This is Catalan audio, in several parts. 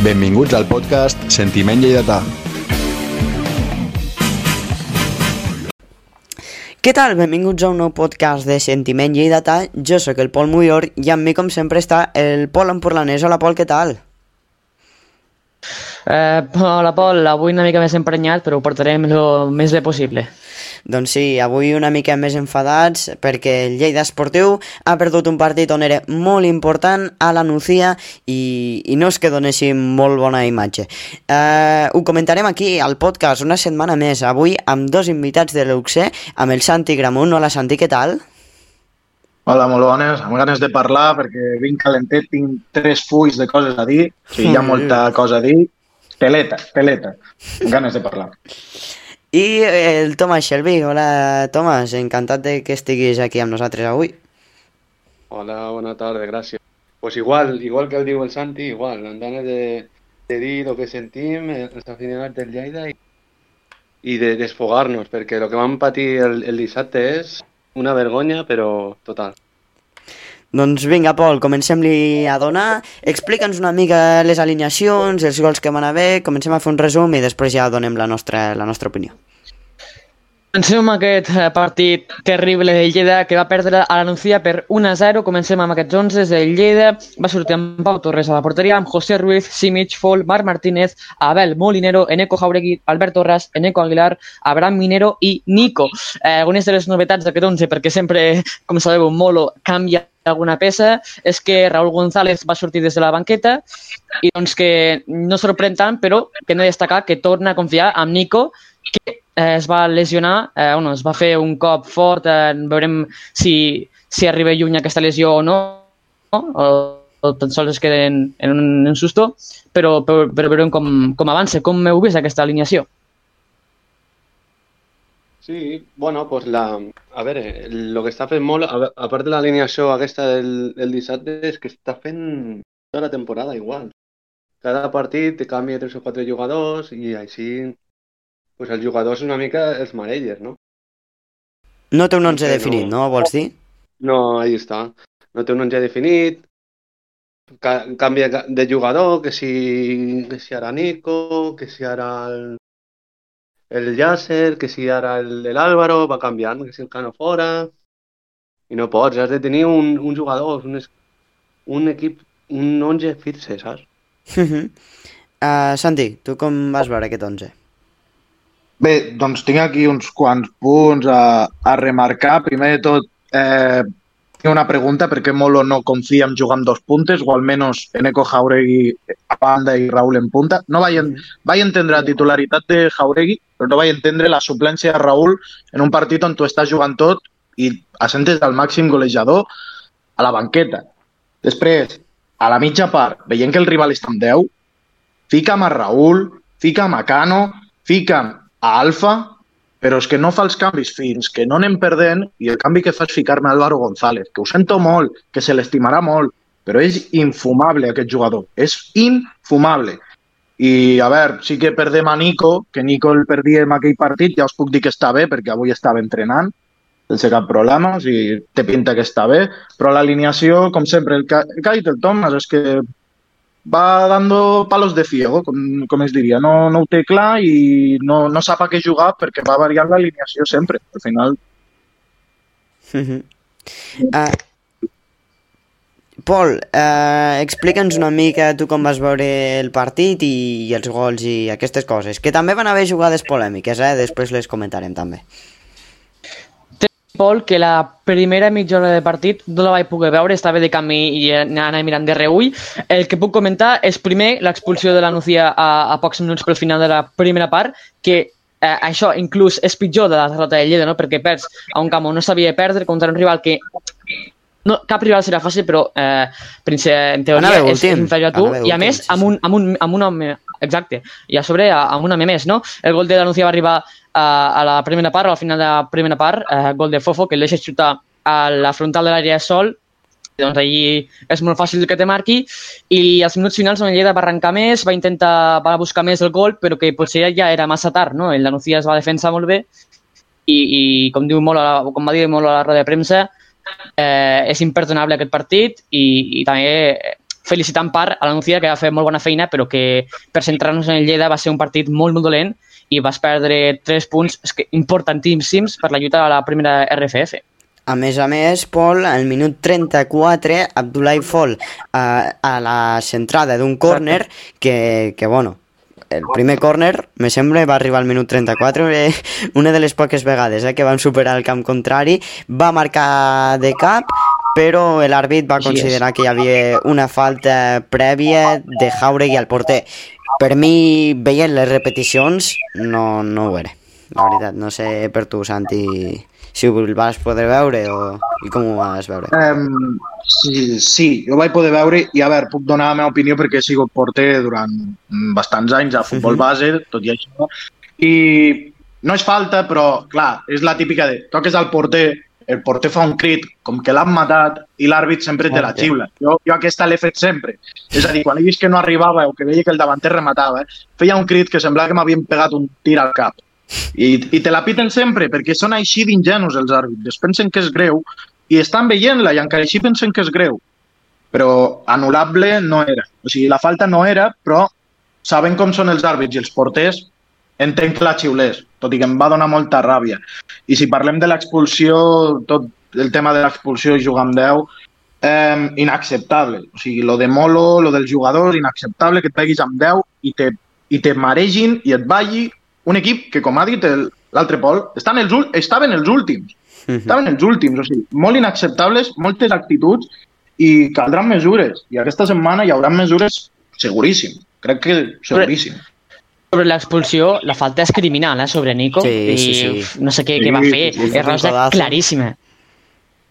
Benvinguts al podcast Sentiment Lleidatà. Què tal? Benvinguts a un nou podcast de Sentiment Lleidatà. Jo sóc el Pol Muyor i amb mi, com sempre, està el Pol Empurlanès. Hola, Pol, què tal? Eh, hola, Pol. Avui una mica més emprenyat, però ho portarem el més bé possible. Doncs sí, avui una mica més enfadats perquè el Lleida Esportiu ha perdut un partit on era molt important a la Nucía i, i no és que donéssim molt bona imatge. Eh, ho comentarem aquí al podcast una setmana més, avui amb dos invitats de l'UXE, amb el Santi Gramunt. Hola Santi, què tal? Hola, molt bones. Amb ganes de parlar perquè vinc calentet, tinc tres fulls de coses a dir. O sigui, hi ha molta cosa a dir. Teleta, teleta. Amb ganes de parlar. I el Tomàs Shelby. Hola, Tomàs. Encantat de que estiguis aquí amb nosaltres avui. Hola, bona tarda, gràcies. Pues igual, igual que el diu el Santi, igual, amb ganes de, de dir el que sentim, els aficionats del Lleida i, i de desfogar-nos, perquè el que vam patir el, el dissabte és una vergonya, però total. Doncs vinga, Pol, comencem-li a donar. Explica'ns una mica les alineacions, els gols que van haver, comencem a fer un resum i després ja donem la nostra, la nostra opinió. Comencem amb aquest eh, partit terrible del Lleida que va perdre a la Nucía per 1-0. Comencem amb aquests 11. El Lleida va sortir amb Pau Torres a la porteria, amb José Ruiz, Simic, Fol, Marc Martínez, Abel Molinero, Eneco Jauregui, Albert Torres, Eneco Aguilar, Abraham Minero i Nico. Eh, algunes de les novetats d'aquest 11, perquè sempre, com sabeu, Molo canvia alguna peça, és que Raúl González va sortir des de la banqueta i doncs que no sorprèn tant, però que de destacar que torna a confiar amb Nico, que eh, es va lesionar, eh, bueno, es va fer un cop fort, eh, veurem si, si arriba lluny aquesta lesió o no? O, o tan sols es queden en un, en susto, però, però, però veurem com, com avança, com heu vist aquesta alineació. Sí, bueno, pues la, a veure, el que està fent molt, a, a part de l'alineació aquesta del, del dissabte, és que està fent tota la temporada igual. Cada partit canvia tres o quatre jugadors i així pues els jugadors una mica els marelles, no? No té un 11 Però- definit, no? Vols dir? No, ahí està. No té un 11 definit, ca canvia ca- de jugador, que si, que si ara Nico, que si ara el, el Yasser, que si ara Álvaro, va canviant, que si el Cano fora... I no pots, has de tenir un, un jugador, un, un equip, un 11 fixe, saps? uh, Santi, tu com vas veure aquest 11? Bé, doncs tinc aquí uns quants punts a, a remarcar. Primer de tot, eh, una pregunta, per què Molo no confia en jugar amb dos puntes, o almenys Eneco Jauregui a banda i Raúl en punta? No vaig, en, vaig entendre la titularitat de Jauregui, però no vaig entendre la suplència de Raúl en un partit on tu estàs jugant tot i assentes del màxim golejador a la banqueta. Després, a la mitja part, veient que el rival està amb 10, fica'm a Raúl, fica'm a Cano, fica'm a Alfa, però és que no fa els canvis fins que no anem perdent i el canvi que fa és ficar-me Álvaro González, que ho sento molt, que se l'estimarà molt, però és infumable aquest jugador, és infumable. I a veure, sí que perdem a Nico, que Nico el perdíem aquell partit, ja us puc dir que està bé perquè avui estava entrenant, sense cap problema, o sigui, té pinta que està bé, però l'alineació, com sempre, el que, el dit el Thomas és que va dando palos de ciego, com, com es diria. No, no ho té clar i no, no sap a què jugar perquè va variant l'alineació sempre. Al final, uh, Pol, uh, explica'ns una mica tu com vas veure el partit i, i els gols i aquestes coses, que també van haver jugades polèmiques, eh? després les comentarem també. Pol, que la primera mitja hora de partit no la vaig poder veure, estava de camí i anava mirant de reull. El que puc comentar és primer l'expulsió de la Nucía a, a pocs minuts pel final de la primera part, que eh, això inclús és pitjor de la derrota de Lleida, no? perquè perds a un camp on no sabia perdre contra un rival que no, cap rival serà fàcil, però eh, Prince, en teoria Anava és inferior a tu, anava i a més amb, un, amb, un, amb un home, exacte, i a sobre amb un home més, no? El gol de la Nucía va arribar a, a la primera part, al final de la primera part, eh, gol de Fofo, que el deixa xutar a la frontal de l'àrea de sol, doncs allí és molt fàcil que te marqui, i als minuts finals on Lleida va arrencar més, va intentar va buscar més el gol, però que potser ja era massa tard, no? El Nucía es va defensar molt bé, i, i com diu molt, la, com va dir molt a la roda de premsa, eh, és imperdonable aquest partit i, i també felicitar en part a la Nucía, que va fer molt bona feina, però que per centrar-nos en el Lleida va ser un partit molt, molt dolent i vas perdre tres punts que, importantíssims per la lluita a la primera RFF. A més a més, Pol, al minut 34, Abdullah Fall a, a la centrada d'un córner que, que, bueno, el primer córner, me sembla, va arribar al minut 34, eh, una de les poques vegades eh, que van superar el camp contrari, va marcar de cap, però l'àrbit va considerar que hi havia una falta prèvia de Jauregui al porter. Per mi, veient les repeticions, no, no ho era. La veritat, no sé per tu, Santi, si ho vas poder veure o i com ho vas veure. Um, sí, sí, jo vaig poder veure i a veure, puc donar la meva opinió perquè he sigut porter durant mm, bastants anys a futbol Mhm. base, tot i això. I no és falta, però clar, és la típica de toques al porter, el porter fa un crit com que l'han matat i l'àrbit sempre te la xiula. Jo, jo aquesta l'he fet sempre. És a dir, quan he vist que no arribava o que veia que el davanter rematava, feia un crit que semblava que m'havien pegat un tir al cap. I, I te la piten sempre, perquè són així d'ingenus els àrbitres. Pensen que és greu i estan veient-la i encara així pensen que és greu. Però anul·lable no era. O sigui, la falta no era, però saben com són els àrbits i els porters, entenc que la xiulés, tot i que em va donar molta ràbia. I si parlem de l'expulsió, tot el tema de l'expulsió i jugar amb 10, eh, inacceptable. O sigui, lo de Molo, lo del jugador, inacceptable que et peguis amb 10 i te, i te maregin i et balli un equip que, com ha dit el- l'altre Pol, estan els, estaven els últims. Mhm. Estaven els últims, o sigui, molt inacceptables, moltes actituds i caldran mesures. I aquesta setmana hi haurà mesures seguríssim. Crec que seguríssim. Sobre l'expulsió, la falta és criminal, eh, sobre Nico. Sí, I sí, sí. uf, no sé què, Sí, què va fer. sí, sí, és rosa claríssima.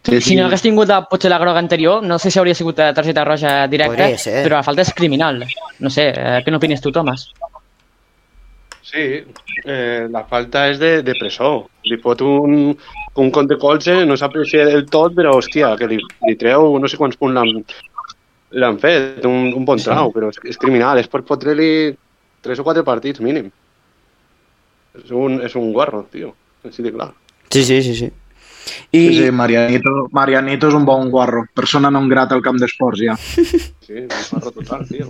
Sí, Si no hagués tingut la, potser la groga anterior, no sé si hauria sigut la targeta roja directa, però la falta és criminal. No sé, eh, què n'opines tu, Thomas? Sí, eh, la falta és de, de presó. Li fot un, un cont de colze, no s'aprecia del tot, però hòstia, que li, li treu no sé quants punts l'han fet, un, un bon trau, però és, és criminal, és per fotre-li tres o quatre partits mínim. És un, és un guarro, tio, així de clar. Sí, sí, sí, sí. I, Sí, sí, Marianito, Marianito és un bon guarro. Persona non grata al camp d'esports, ja. Sí, un guarro total, tio.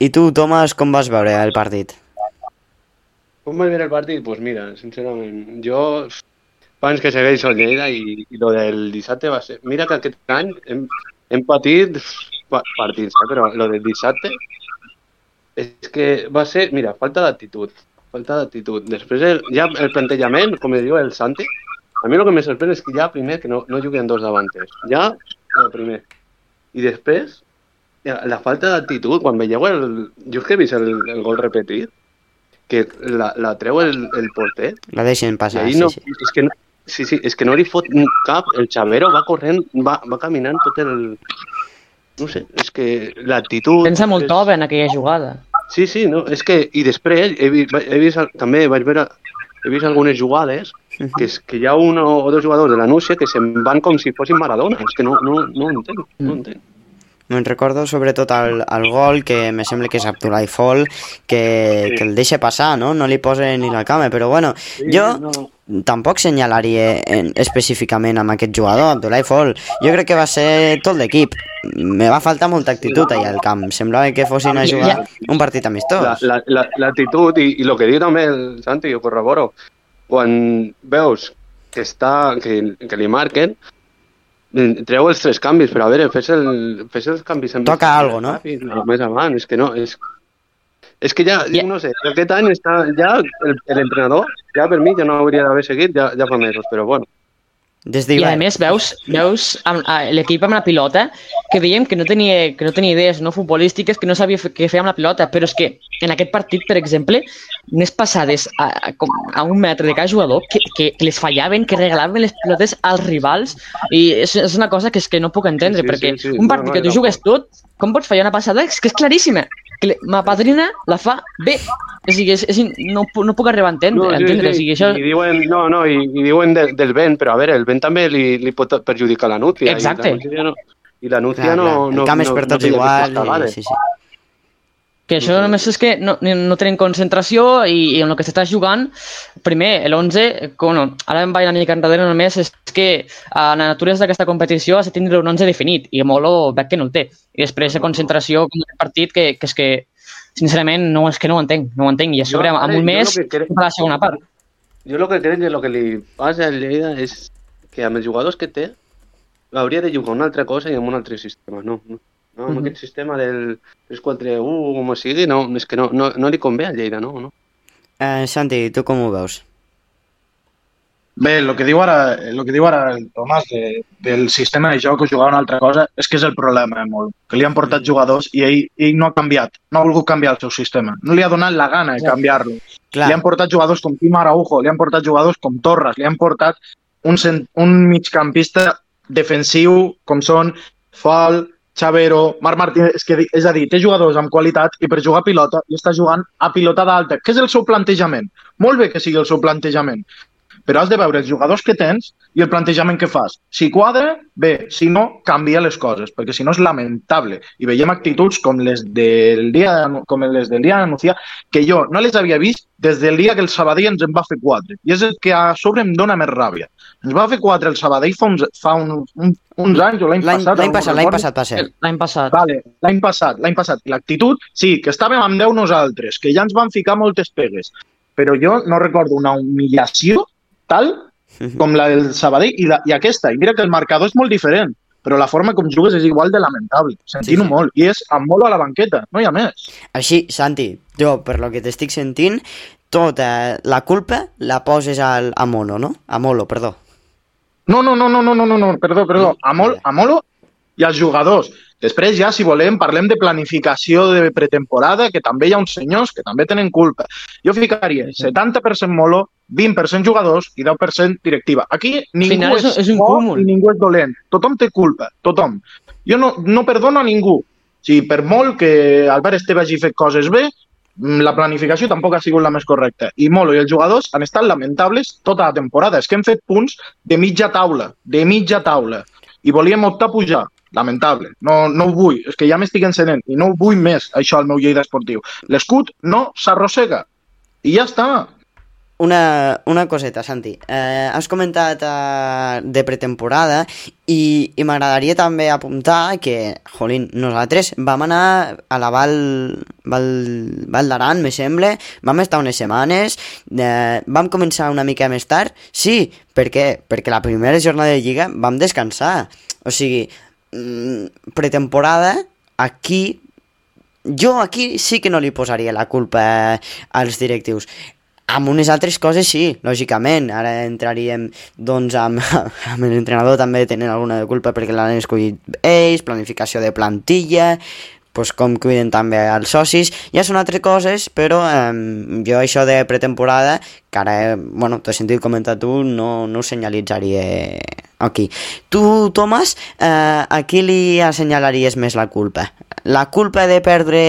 I tu, Thomas, com vas veure el partit? Com vaig veure el partit? Doncs pues mira, sincerament, jo fa anys que segueixo el Lleida i, i lo del dissabte va ser... Mira que aquest any hem, hem patit pa- partits, eh? però lo del dissabte és que va ser, mira, falta d'actitud, falta d'actitud. Després el, ja el plantejament, com diu el Santi, a mi el que me sorprèn és que ja primer que no, no juguen dos davanters, ja el primer. I després, la falta d'actitud, quan veieu el... Jo és que he vist el, el gol repetit, que la, la treu el, el porter, La deixen passar, ahí sí, no, sí. és que no, sí, sí, és que no li fot cap, el Xavero va corrent, va, va caminant tot el... No sé, és que l'actitud... Pensa molt és... en aquella jugada. Sí, sí, no, és que... I després he vist, he vist també vaig veure, he vist algunes jugades que, és, que hi ha un o dos jugadors de la Núcia que se'n van com si fossin Maradona. És que no, no, no ho entenc, no ho entenc. Me'n recordo sobretot el, el gol, que me sembla que és Abdullah Fall, que, Sí. que el deixa passar, no? No li posa ni la cama, però bueno, jo no. Tampoc senyalaria en, específicament amb aquest jugador, Abdullah Fall. Jo crec que va ser tot l'equip. Me va faltar molta actitud allà al camp. Semblava que fossin a jugar un partit amistós. La- la- la- L'actitud i, i el que diu també el Santi, jo corroboro, quan veus que, està, que, que li marquen, eh, treu els tres canvis, però a veure, fes, el, fes els canvis... en- Toca algo, no? ràpid, Més avant, és que no, és... És que ja, Ja. no sé, aquest any està, ja el- l'entrenador, ja per mi ja no hauria d'haver seguit, ja, ja fa mesos, però bueno. Des I a més veus, veus l'equip amb la pilota que veiem que no tenia, que no tenia idees no futbolístiques, que no sabia què fer amb la pilota, però és que en aquest partit, per exemple, unes passades a, a, a un metre de cada jugador que, que, que les fallaven, que regalaven les pilotes als rivals i és, és una cosa que és que no puc entendre, Sí, sí, perquè sí, sí. un partit No, no, que tu jugues tot, com pots fallar una passada? És que és claríssima, que ma padrina la fa bé. O sigui, és, és, no, no puc arribar a entendre, sí, entendre. O sigui, això... I diuen, no, no, i, i diuen de, del vent, però a veure, el vent també li, li pot perjudicar la núcia. Exacte. I no, i la núcia Clar, no, clar, no, el camp és no, per no tots feia igual. I, sí, sí. Que això només és que no, no tenen concentració i, i en el que s'està jugant, primer, l'11, bueno, ara em vaig una mica enrere només, és que a la natura d'aquesta competició has de tindre un 11 definit i Molo veig que no el té. I després la concentració com un partit que, que és que, sincerament, no, és que no ho entenc, no ho entenc. I a sobre, Jo, amb un mes, crec- fa la segona part. Jo el que crec que el que li passa al Lleida és que amb els jugadors que té hauria de jugar una altra cosa i amb un altre sistema, no. no. No, amb Mhm. aquest sistema del 3-4-1, com sigui, no, és que no, no, no li convé al Lleida, no? no? Eh, Santi, tu com ho veus? Bé, el que diu ara, el que diu ara el Tomàs de, del sistema de joc o jugar una altra cosa és que és el problema, eh, molt. Que li han portat jugadors i ell, ell no ha canviat, no ha volgut canviar el seu sistema. No li ha donat la gana de canviar-lo. Li han portat jugadors com Tim Araujo, li han portat jugadors com Torres, li han portat un, cent, un migcampista defensiu com són Fal, Xavero, Marc Martínez, és, que, és a dir, té jugadors amb qualitat i per jugar a pilota i està jugant a pilotada alta. Què és el seu plantejament? Molt bé que sigui el seu plantejament, però has de veure els jugadors que tens i el plantejament que fas. Si quadra, bé, si no, canvia les coses, perquè si no és lamentable. I veiem actituds com les del dia, com les del dia d'anunciar, que jo no les havia vist des del dia que el Sabadell ens en va fer quatre. I és el que a sobre em dona més ràbia. Ens va fer quatre el Sabadell fa uns, fa un, un, uns anys o l'any l'any passat. l'any passat, l'any passat va ser. L'any passat. Vale, l'any passat, l'any passat. L'actitud, sí, que estàvem amb 10 nosaltres, que ja ens van ficar moltes pegues, però jo no recordo una humillació tal com la del Sabadell i, la, i aquesta. I mira que el marcador és molt diferent, però la forma com jugues és igual de lamentable. Sentint-ho Sí, sí. molt. I és amb molt a la banqueta, no hi ha més. Així, Santi, jo, per lo que t'estic sentint, tota la culpa la poses al, a Mono, no? A Molo, perdó. No, no, no, no, no, no, no, no, perdó, perdó. A, Mol, a Molo i als jugadors. Després ja, si volem, parlem de planificació de pretemporada, que també hi ha uns senyors que també tenen culpa. Jo ficaria 70% Molo, 20% jugadors i 10% directiva. Aquí ningú final és- és, un bo cúmul. i ningú és dolent. Tothom té culpa, tothom. Jo no, no perdono a ningú. Si per molt que Albert Esteve hagi fet coses bé, mm, la planificació tampoc ha sigut la més correcta. I Molo i els jugadors han estat lamentables tota la temporada. És que hem fet punts de mitja taula, de mitja taula. I volíem optar a pujar. Lamentable. No, no ho vull. És que ja m'estic encenent i no ho vull més, això, al meu Lleida esportiu. L'escut no s'arrossega. I ja està. Una, una coseta, Santi. Eh, has comentat eh, de pretemporada i, i m'agradaria també apuntar que, jolín, nosaltres vam anar a la Val, Val, Val d'Aran, me sembla, vam estar unes setmanes, eh, vam començar una mica més tard, sí, per què? Perquè la primera jornada de Lliga vam descansar. O sigui, pretemporada, aquí jo aquí sí que no li posaria la culpa als directius. Amb unes altres coses sí, lògicament. Ara entraríem doncs amb, amb l'entrenador també tenen alguna de culpa perquè l'han escollit ells, planificació de plantilla, pues com cuiden també els socis, ja són altres coses, però eh, jo això de pretemporada, que ara, eh, bueno, t'he sentit comentar tu, no, no ho senyalitzaria aquí. Tu, Tomàs, eh, a qui li assenyalaries més la culpa? La culpa de perdre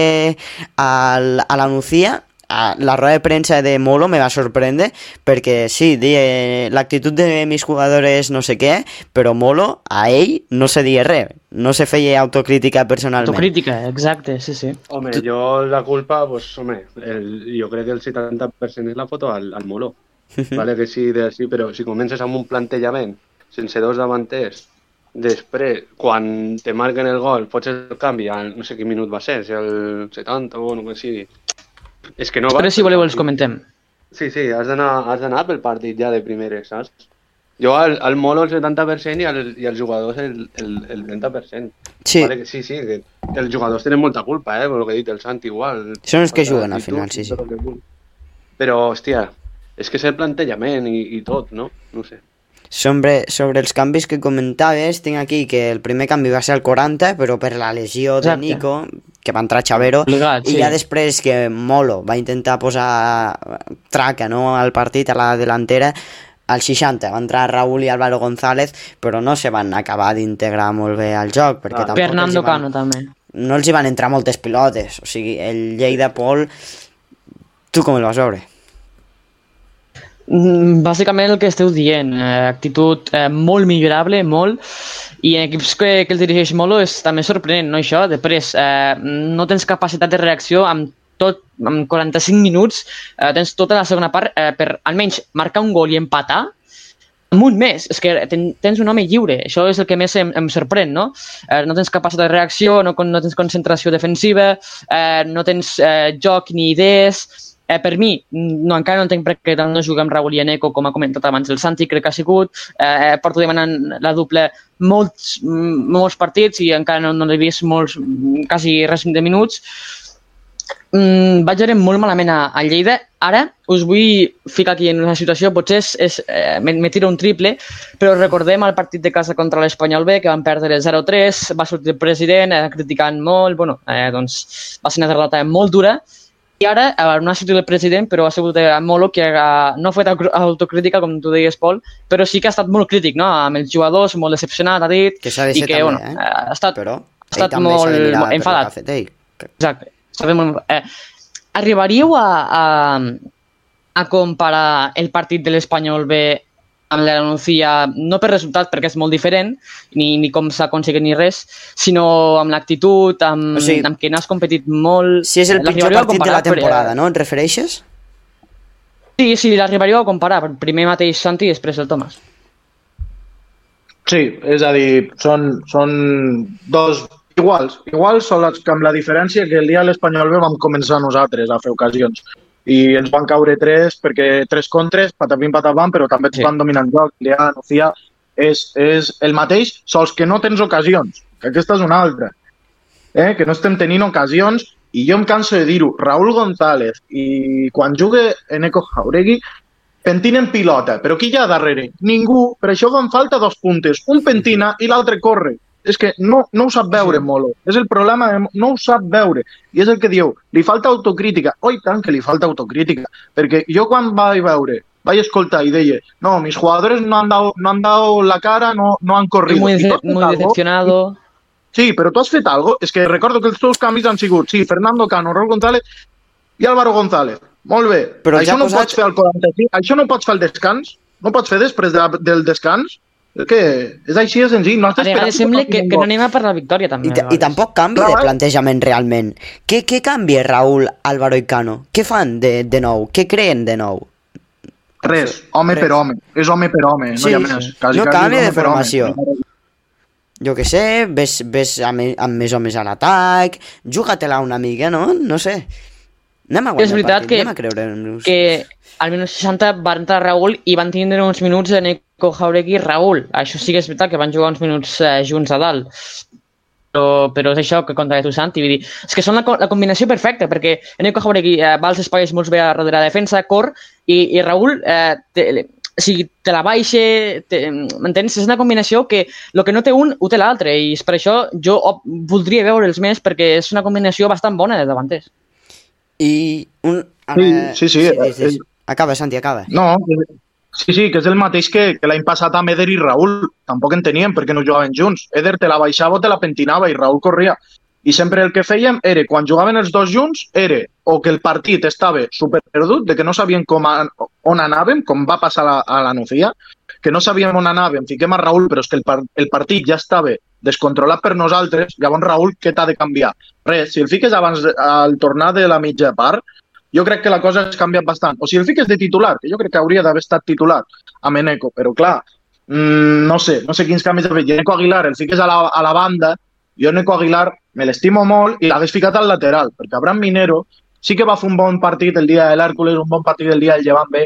al, a la Nucía la rueda de prensa de Molo me va sorprendre perquè sí, di, eh, l'actitud de mis jugadores no sé què, però Molo a ell no se dia res, no se feia autocrítica personalment. Autocrítica, exacte, sí, sí. Home, jo la culpa, pues, home, el, jo crec que el 70% és la foto al, al Molo. vale que sí, de, sí, però si comences amb un plantejament sense dos davanters, després, quan te marquen el gol, fots el canvi, a, no sé quin minut va ser, si el 70 o no que sigui. És que no Però vas si pel voleu els comentem. Sí, sí, has d'anar has d'anar pel partit ja de primeres, saps? Jo al, al Molo el 70% i, al, i als jugadors el, el, el 30%. Sí. Vale, que sí, sí, que els jugadors tenen molta culpa, eh, per el que he dit el Santi igual. Són els que juguen al final, sí, sí. Però, hòstia, és que és el plantejament i, i tot, no? No sé. Sobre, sobre els canvis que comentaves, tinc aquí que el primer canvi va ser al 40, però per la lesió de Exacte. Nico, que va entrar Xavero, Obligat, i sí. ja després que Molo va intentar posar traca no, al partit, a la delantera, al 60 va entrar Raúl i Álvaro González, però no se van acabar d'integrar molt bé al joc, perquè Ah. Fernando van, Cano també. no els hi van entrar moltes pilotes, o sigui, el Lleida Pol, tu com el vas veure? Mm, Bàsicament el que esteu dient, eh, actitud eh, molt millorable, molt, i en equips que, que el dirigeix Molo és també sorprenent, no això? Després, eh, no tens capacitat de reacció amb tot, amb 45 minuts, eh, tens tota la segona part eh, per almenys marcar un gol i empatar, amb un mes, és que ten, tens un home lliure, això és el que més em, em sorprèn, no? Eh, no tens capacitat de reacció, no, no tens concentració defensiva, eh, no tens eh, joc ni idees, eh, per mi, no, encara no entenc per què no juga amb Raúl i com ha comentat abans el Santi, crec que ha sigut, eh, porto demanant la doble molts, molts partits i encara no, no l'he vist molts, quasi res de minuts, mm, vaig veure molt malament a, a Lleida. Ara us vull ficar aquí en una situació, potser és, és, eh, me, me tiro un triple, però recordem el partit de casa contra l'Espanyol B, que van perdre 0-3, va sortir el president eh, criticant molt, bueno, eh, doncs va ser una derrota molt dura, i ara eh, no ha sortit el president, però ha sigut eh, Molo que ha, no ha fet au- autocrítica, com tu deies, Pol, però sí que ha estat molt crític, no? amb els jugadors, molt decepcionat, ha dit, Que s'ha de i ser que, també, bueno, eh? ha estat, Però ha estat molt mirar lo enfadat. fet ell. Que- Exacte. Sabem molt... Eh, arribaríeu a, a, a comparar el partit de l'Espanyol B amb la Nucía, no per resultat, perquè és molt diferent, ni, ni com s'ha aconseguit ni res, sinó amb l'actitud, amb, O sigui, amb que n'has competit molt... Si és el pitjor L'arribaríeu a partit de la temporada, però- no? Et refereixes? Sí, sí, l'arribaríeu a comparar, primer mateix Santi i després el Tomàs. Sí, és a dir, són, són dos iguals. Iguals són les que amb la diferència que el dia de l'Espanyol vam començar nosaltres a fer ocasions. I ens van caure tres, perquè tres contres, patapim, patapam, però també ens Sí. van dominar el joc. De Nucía és, és el mateix, sols que no tens ocasions, que aquesta és una altra. Eh? Que no estem tenint ocasions i jo em canso de dir-ho. Raúl González i quan jugue Eneco Jauregui pentinen pilota, però qui hi ha darrere? Ningú, per això fan falta dos puntes, un pentina i l'altre corre. És que no, no ho sap veure, Molo. És el problema, de- no ho sap veure. I és el que diu, li falta autocrítica. Oi, tant que li falta autocrítica. Perquè jo quan vaig veure, vaig escoltar i deia, no, mis jugadores no han dado, no han dado la cara, no, no han corrido. Muy, dece- muy decepcionado. Sí, però tu has fet algo. És que recordo que els teus canvis han sigut, sí, Fernando Cano, Raúl González i Álvaro González. Molt bé. Però això ja no posat- pots fer al 45, això no pots fer al descans, no pots fer després de, del descans. És que és així de senzill. No A vegades sembla que que, no anem a per la victòria, també. I, I tampoc canvi de plantejament realment. Què, què canvia Raúl, Álvaro i Cano? Què fan de, de nou? Què creen de nou? Res, home Res. per home. És home per home, no Sí, hi ha sí. més. Quasi, No canvia de formació. Jo que sé, ves, ves amb, amb més homes a l'atac, juga-te-la una mica, no? No sé. Anem a guanyar És veritat que- anem a creure-nos. que al minut 60 van entrar Raúl i van tindre uns minuts de Nico Jauregui i Raúl. Això sí que és veritat que van jugar uns minuts eh, junts a dalt. Però, però és això que conta tu, Santi. Vull dir, és que són la, la combinació perfecta, perquè Nico Jauregui eh, va als espais molt bé a darrere la defensa, cor, i, i Raúl eh, te, o sigui, te la baixa, te- m'entens? És una combinació que el que no té un ho té l'altre, i per això jo voldria veure'ls més, perquè és una combinació bastant bona de davanters. I un... Sí, sí, sí, digues, digues. és- Acaba, Santi, acaba. No, que- sí, sí, que és el mateix que, que l'any passat amb Eder i Raúl. Tampoc enteníem perquè no jugaven junts. Eder te la baixava o te la pentinava i Raúl corria. I sempre el que fèiem era, quan jugaven els dos junts, era o que el partit estava super perdut, de que no sabien com a, on anàvem, com va passar a la, a la Nucía, que no sabíem on anàvem, fiquem a Raúl, però és que el, el partit ja estava descontrolat per nosaltres, llavors Raúl, què t'ha de canviar? Res, si el fiques abans de, al tornar de la mitja part, jo crec que la cosa has canviat bastant. O si el fiques de titular, que jo crec que hauria d'haver estat titular a Meneco, però clar, mmm, no sé, no sé quins canvis ha fet. I Eneco Aguilar el fiques a la, a la banda, jo Eneco Aguilar me l'estimo molt i l'hagués ficat al lateral, perquè Abraham Minero sí que va fer un bon partit el dia de l'Hèrcules, un bon partit el dia del Llevant B,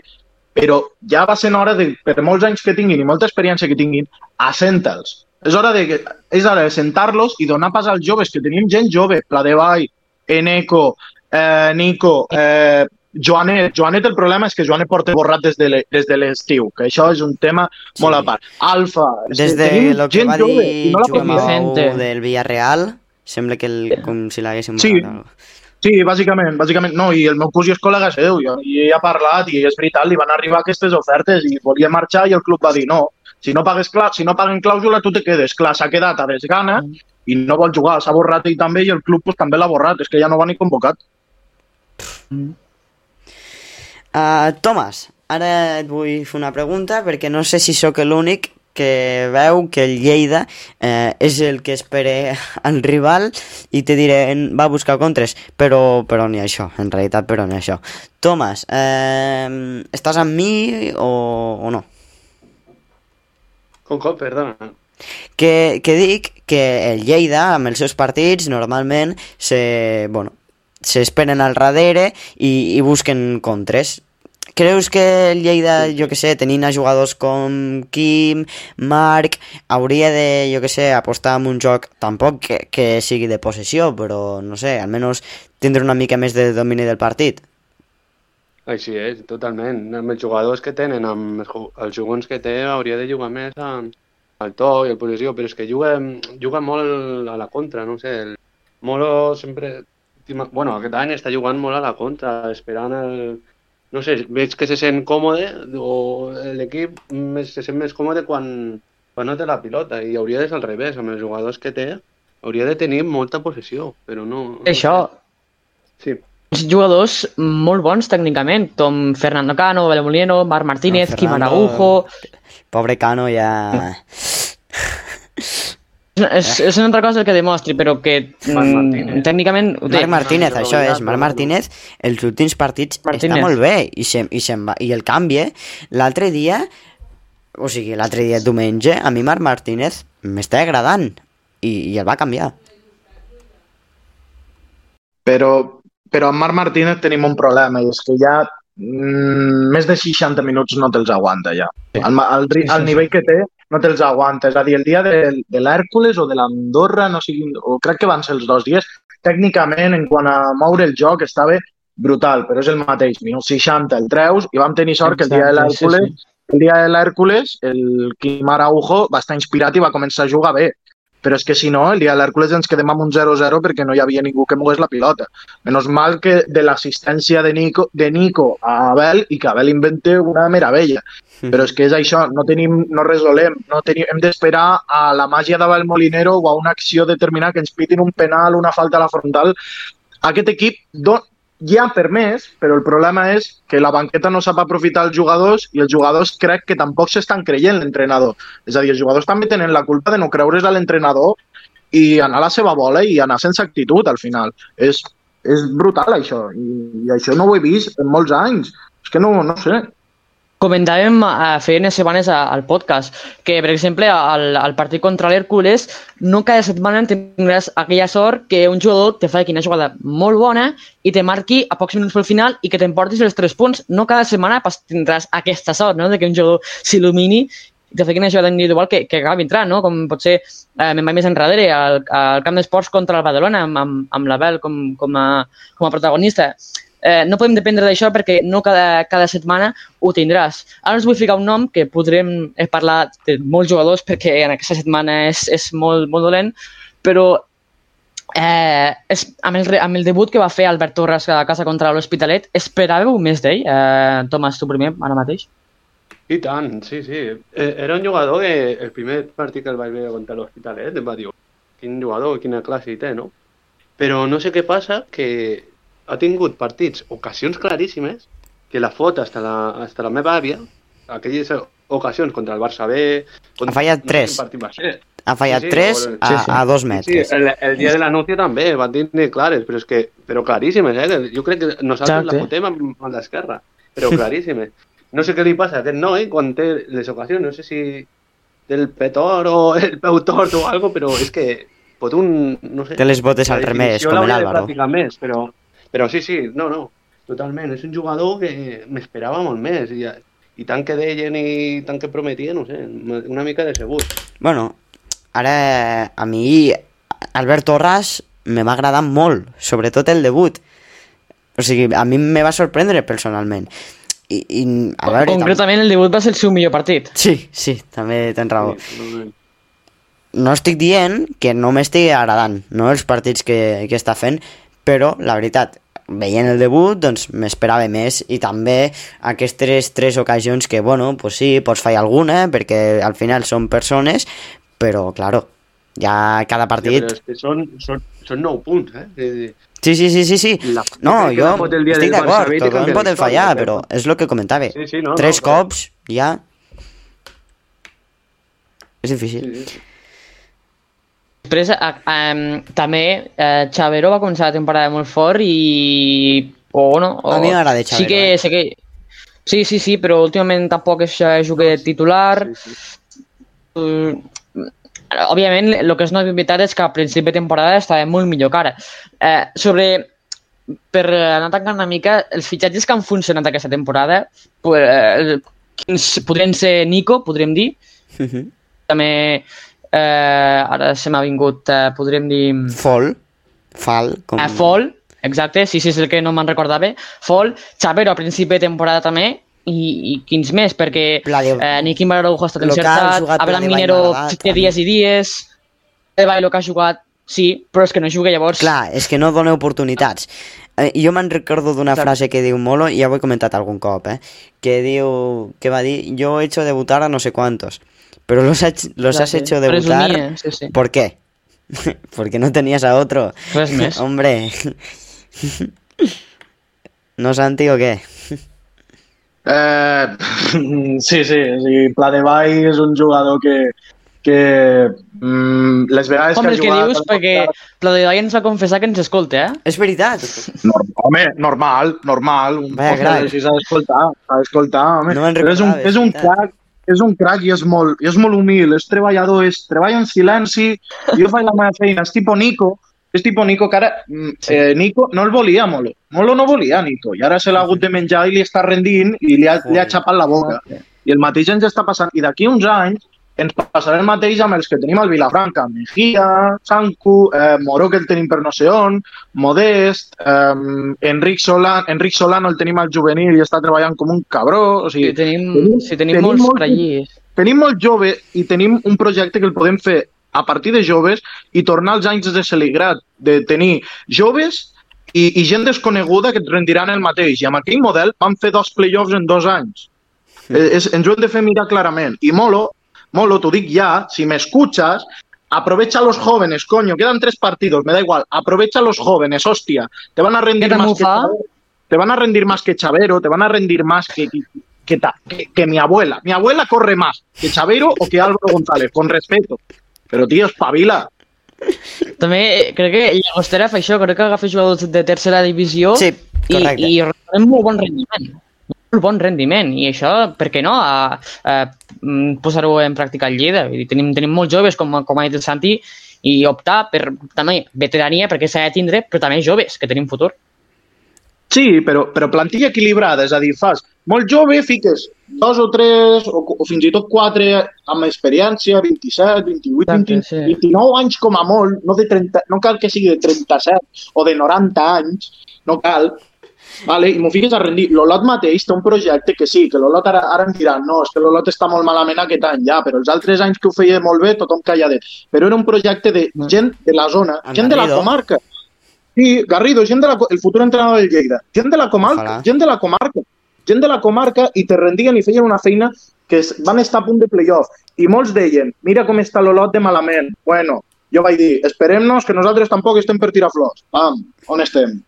però ja va ser hora de, per molts anys que tinguin i molta experiència que tinguin, assenta'ls. És hora de, que- és hora de sentar-los i donar pas als joves, que tenim gent jove, Pladevall, Eneco, eh, Nico, eh, Joanet. Joanet, el problema és que Joanet porta borrat des de l'estiu, que això és un tema Sí. molt a part. Alfa, Des de lo que gent va jove dir no la Joan podem fer. Vicente. Mau del Villarreal, sembla que el, com si l'haguéssim Sí. borrat algo. Sí, bàsicament, bàsicament, no, i el meu cosí és col·lega seu, i, i ha parlat, i és veritat, li van arribar aquestes ofertes i volia marxar i el club va dir no, si no pagues si no paguen clàusula tu te quedes, clar, s'ha quedat a desgana i no vol jugar, s'ha borrat ell també i el club pues, també l'ha borrat, és que ja no va ni convocat. Uh, Tomàs, ara et vull fer una pregunta perquè no sé si sóc l'únic que veu que el Lleida eh, és el que espera al rival i te diré, va a buscar contres, però, però ni això, en realitat però ni això. Tomàs, eh, estàs amb mi o, o no? Com, com, perdona. Que, que dic que el Lleida, amb els seus partits, normalment se, bueno, s'esperen al darrere i, i busquen contres. Creus que el Lleida, jo que sé, tenint a jugadors com Kim, Marc, hauria de, jo que sé, apostar en un joc tampoc que, que sigui de possessió, però no sé, almenys tindre una mica més de domini del partit? Així és, totalment. Amb els jugadors que tenen, amb els ju- els jugons que té, hauria de jugar més amb al to i al possessió, però és que juga, juga molt a la contra, no sé. El Molo sempre... Bueno, aquest any està jugant molt a la contra, esperant el... No sé, veig que se sent còmode o l'equip se sent més còmode quan, quan no té la pilota i hauria de ser al revés, amb els jugadors que té hauria de tenir molta possessió, però no... no Això, sé. Sí, jugadors molt bons tècnicament, com Fernando Cano, Abel Molino, Marc Martínez, No, Kim Fernando- Araujo... Pobre Cano ja... És, és una altra cosa el que demostri, però que mm, Martínez. tècnicament. Marc Martínez, això és. Marc. Martínez, els últims partits Martínez. està molt bé i, se, i, va, i el canvi, l'altre dia, o sigui, l'altre dia, diumenge, a mi Marc Martínez m'està agradant i, i el va canviar. Però, però amb Marc Martínez tenim un problema, i és que ja mm, més de 60 minuts no te'ls aguanta ja. Al, ri- al nivell que té no te'ls aguanta. És a dir, el dia de, de l'Hèrcules o de l'Andorra, no sé, quin- o crec que van ser els dos dies, tècnicament, en quant a moure el joc, estava brutal, però és el mateix. Minut 60 el treus i vam tenir sort que el dia de sí, l'Hèrcules el dia de l'Hèrcules, el Quim Araujo va estar inspirat i va començar a jugar bé. Però és que si no, el dia de l'Hèrcules ens quedem amb un 0-0 perquè no hi havia ningú que mogués la pilota. Menos mal que de l'assistència de Nico, de Nico a Abel i que Abel invente una meravella. Però és que és això, no tenim, no resolem, no tenim, hem d'esperar a la màgia d'Abel Molinero o a una acció determinada que ens pitin un penal, una falta a la frontal. Aquest equip do, hi ha permès, però el problema és que la banqueta no sap aprofitar els jugadors i els jugadors crec que tampoc s'estan creient l'entrenador. És a dir, els jugadors també tenen la culpa de no creure's a l'entrenador i anar a la seva bola i anar sense actitud al final. És, és brutal això i, i això no ho he vist en molts anys. És que no, no sé. Comentàvem eh, feia unes setmanes al podcast que, per exemple, al, al partit contra l'Hèrcules no cada setmana tindràs aquella sort que un jugador te faci una jugada molt bona i te marqui a pocs minuts pel final i que t'emportis els tres punts. No cada setmana pas tindràs aquesta sort, no?, de que un jugador s'il·lumini i te faci una jugada individual que, que acabi entrant, no? Com pot ser, eh, me'n vaig més enrere, al, al camp d'esports contra el Badalona, amb, amb, amb l'Abel com, com, a, com a protagonista eh, no podem dependre d'això perquè no cada, cada setmana ho tindràs. Ara us vull ficar un nom que podrem parlar de molts jugadors perquè en aquesta setmana és, és molt, molt dolent, però eh, és, amb, el, amb el debut que va fer Albert Torres a casa contra l'Hospitalet, esperàveu més d'ell? Eh, Tomàs, tu primer, ara mateix? I tant, sí, sí. Eh, Era un jugador que el primer partit que el vaig veure contra l'Hospitalet em va dir quin jugador, quina classe hi té, no? Però no sé què passa, que ha tingut partits, ocasions claríssimes, que la fot hasta la, hasta la meva àvia, aquelles ocasions contra el Barça B... Contra, Ha fallat no sé tres. va ser. Ha fallat Sí, sí, tres o- a, sí, sí. a dos Sí, metres. el, el dia de l'anunci també, van tenir clares, però és que, però claríssimes, eh? Jo crec que nosaltres Exacte. la fotem amb, amb l'esquerra, però claríssimes. No sé què li passa a aquest noi quan té les ocasions, no sé si del petor o el peu tort o algo, però és que pot un... No sé, Té les botes al definició com l'Àlvaro. més, però, però sí, sí, no, no, totalment. És un jugador que m'esperava molt més i, i tant que deien i tant que prometien, no sé, una mica decebut. Bueno, ara a mi Albert Torres me va agradar molt, sobretot el debut. O sigui, a mi me va sorprendre personalment. I, i a veure... tam- Concretament, el debut va ser el seu millor partit. Sí, sí, també tens raó. Sí. No estic dient que no m'estigui agradant, no, els partits que, que està fent, però la veritat, veient el debut, doncs m'esperava més i també aquestes tres ocasions que, bueno, pues sí, pots fallar alguna perquè al final són persones, però, claro, ja cada partit... però és que són, són, són 9 punts, eh? Sí, sí. Sí, sí, sí. La- No, jo estic d'acord, tothom pot fallar, però- però és el que comentava. Sí, sí, no, no, Tres però- cops, ja... És difícil. Sí, sí. Després, a, també, eh, Xavero va començar la temporada molt fort i... O, no, o, A mi m'agrada Xavero, Sí que, eh? sí que... Sí, sí, sí, però últimament tampoc és eh, juguer titular. Sí, sí. Mm, òbviament, el que és una veritat és que a principi de temporada estava molt millor que ara. Eh, sobre, per anar tancant una mica, els fitxatges que han funcionat aquesta temporada, pues, eh, quins podrien ser Nico, podríem dir, Mhm. també eh, ara se m'ha vingut, eh, podríem dir... Fol, Fal, com... Eh, Fall, exacte, sí, sí, és el que no me'n recordava. Fall, Xavero a principi de temporada també, i, i quins més, perquè Pladio- eh, Nicky Mararaujo ha estat encertat, Abraham Minero té dies i dies, de Bailo que ha jugat, sí, però és que no juga llavors. Clar, és que no dona oportunitats. Eh, jo me'n recordo d'una frase que diu Molo, i ja ho he comentat algun cop, eh? que diu, que va dir, yo he hecho debutar a no sé cuántos, pero los, ha- los has sí. hecho debutar, Presumia, sí, sí. ¿por qué? Porque no tenías a otro. Res més. Hombre. ¿No, Santi, o qué? Eh, sí, sí, o sigui, Pla de Vall és un jugador que, que mm, les vegades Home, que el ha que jugat... dius, perquè la de ens va confessar que ens escolta, eh? És veritat. Norm- home, normal, normal. Un Vaya podcast crac. així s'ha d'escoltar, s'ha d'escoltar, home. No Però és un, és un crac, és un crac i és molt, i és molt humil, és treballador, és, treballa en silenci, jo faig la meva feina, és tipo Nico, és tipo Nico, que ara mm, eh, Nico no el volia Molo, Molo no volia Nico, i ara se l'ha hagut de menjar i li està rendint i li ha, li ha xapat la boca. I el mateix ens està passant, i d'aquí uns anys ens passarà el mateix amb els que tenim al Vilafranca, Mejía, Sanku, eh, Moró, que el tenim per no sé on, Modest, eh, Enric, Solà, Enric Solano el tenim al juvenil i està treballant com un cabró, o sigui, Sí, tenim, tenim- sí, tenim, tenim molts molts- frallís. tenim molt jove i tenim un projecte que el podem fer a partir de joves i tornar als anys de Celigrat, de tenir joves i, i gent desconeguda que et rendiran el mateix. I amb aquell model vam fer dos playoffs en dos anys. Eh, és, ens ho hem de fer mirar clarament. I Molo, Molo, t'ho dic ja, si me escuchas, aprovecha a los jóvenes, coño, quedan tres partidos, me da igual, aprovecha a los jóvenes, hostia, te van a rendir ¿Qué tal, más que? Chavero, te van a rendir más que Chavero, te van a rendir más que, que, que, ta- que- que mi abuela. Mi abuela corre más que Chavero o que Álvaro González, con respeto. Pero, tío, espabila. També eh, crec que Llagostera fa això, crec que agafa jugadors de tercera divisió Sí, i, correcte. i molt bon rendiment. Molt bon rendiment. I això, per què no, a, a, mm, posar-ho en pràctica al Lleida. Vull dir, tenim, tenim molts joves, com, com ha dit el Santi, i optar per també veterania, perquè s'ha de tindre, però també joves, que tenim futur. Sí, però, però plantilla equilibrada, és a dir, fas molt jove, fiques dos o tres, o, o fins i tot quatre amb experiència, 27, 28, Exacte, 20, sí. 29 anys com a molt, no, de 30, no cal que sigui de 37 o de 90 anys, no cal, vale? i m'ho fiques a rendir. L'Olot mateix té un projecte que sí, que l'Olot ara, ara em diran no, és que l'Olot està molt malament aquest any, ja, però els altres anys que ho feia molt bé, tothom calladet. Però era un projecte de gent de la zona, En gent de la comarca. Sí, Garrido, gent de la, el futur entrenador del Lleida. Gent de la comarca, Ojalà. gent de la comarca. Gent de la comarca i te rendien i feien una feina que es, van estar a punt de playoff. I molts deien, mira com està l'Olot de malament. Bueno, jo vaig dir, esperem-nos que nosaltres tampoc estem per tirar flors. Pam, on estem?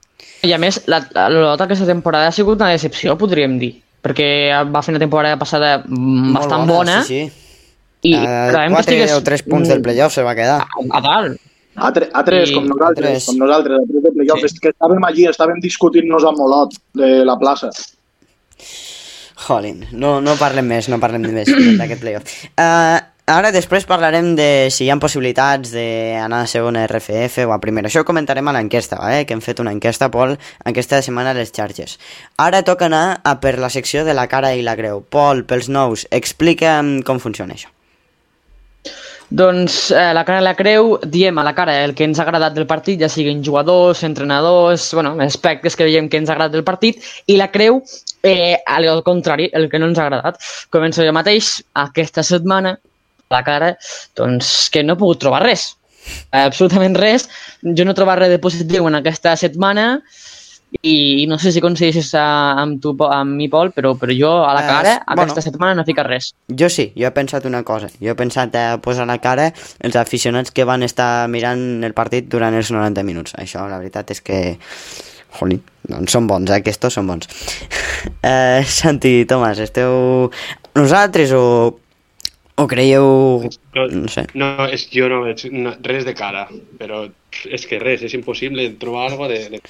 I a més, la- la- aquesta temporada ha sigut una decepció, podríem dir. Perquè va fer una temporada passada Molt bastant bona, Sí, sí. i Uh, sabem que 4 estigués o 3 punts del playoff se va quedar. a, a dalt. A, tre a tres, I- com nosaltres, a tres. com nosaltres, a tres de playoff. Sí. Que estàvem allí, estàvem discutint-nos amb Olot de la plaça. Jolín, no, no parlem més, no parlem més d'aquest playoff. Uh, ara després parlarem de si hi ha possibilitats d'anar a segona RFF o a primera. Això ho comentarem a l'enquesta, vale? que hem fet una enquesta, Pol, aquesta setmana a les xarxes. Ara toca anar a per la secció de la cara i la creu. Pol, pels nous, explica'm com funciona això. Doncs eh, la cara i la creu, diem a la cara el que ens ha agradat del partit, ja siguin jugadors, entrenadors, bueno, aspectes que veiem que ens ha agradat del partit, i la creu, eh, al contrari, el que no ens ha agradat. Començo jo mateix, aquesta setmana, la cara, doncs que no he pogut trobar res. Absolutament res. Jo no he trobat res de positiu en aquesta setmana. i no sé si coincideixes amb tu, amb mi, Pol, però, però jo a la Eh, cara bueno. aquesta setmana no fica res. Jo sí, jo he pensat una cosa. Jo he pensat a posar a la cara els aficionats que van estar mirant el partit durant els 90 minuts. Això, la veritat és que... Jolín, doncs són bons, eh? Aquests són bons. Eh, Santi, Tomàs, esteu... Nosaltres o... O creieu... Jo, No sé. no, és, jo no veig no, res de cara, però és que res, és impossible trobar alguna de... de...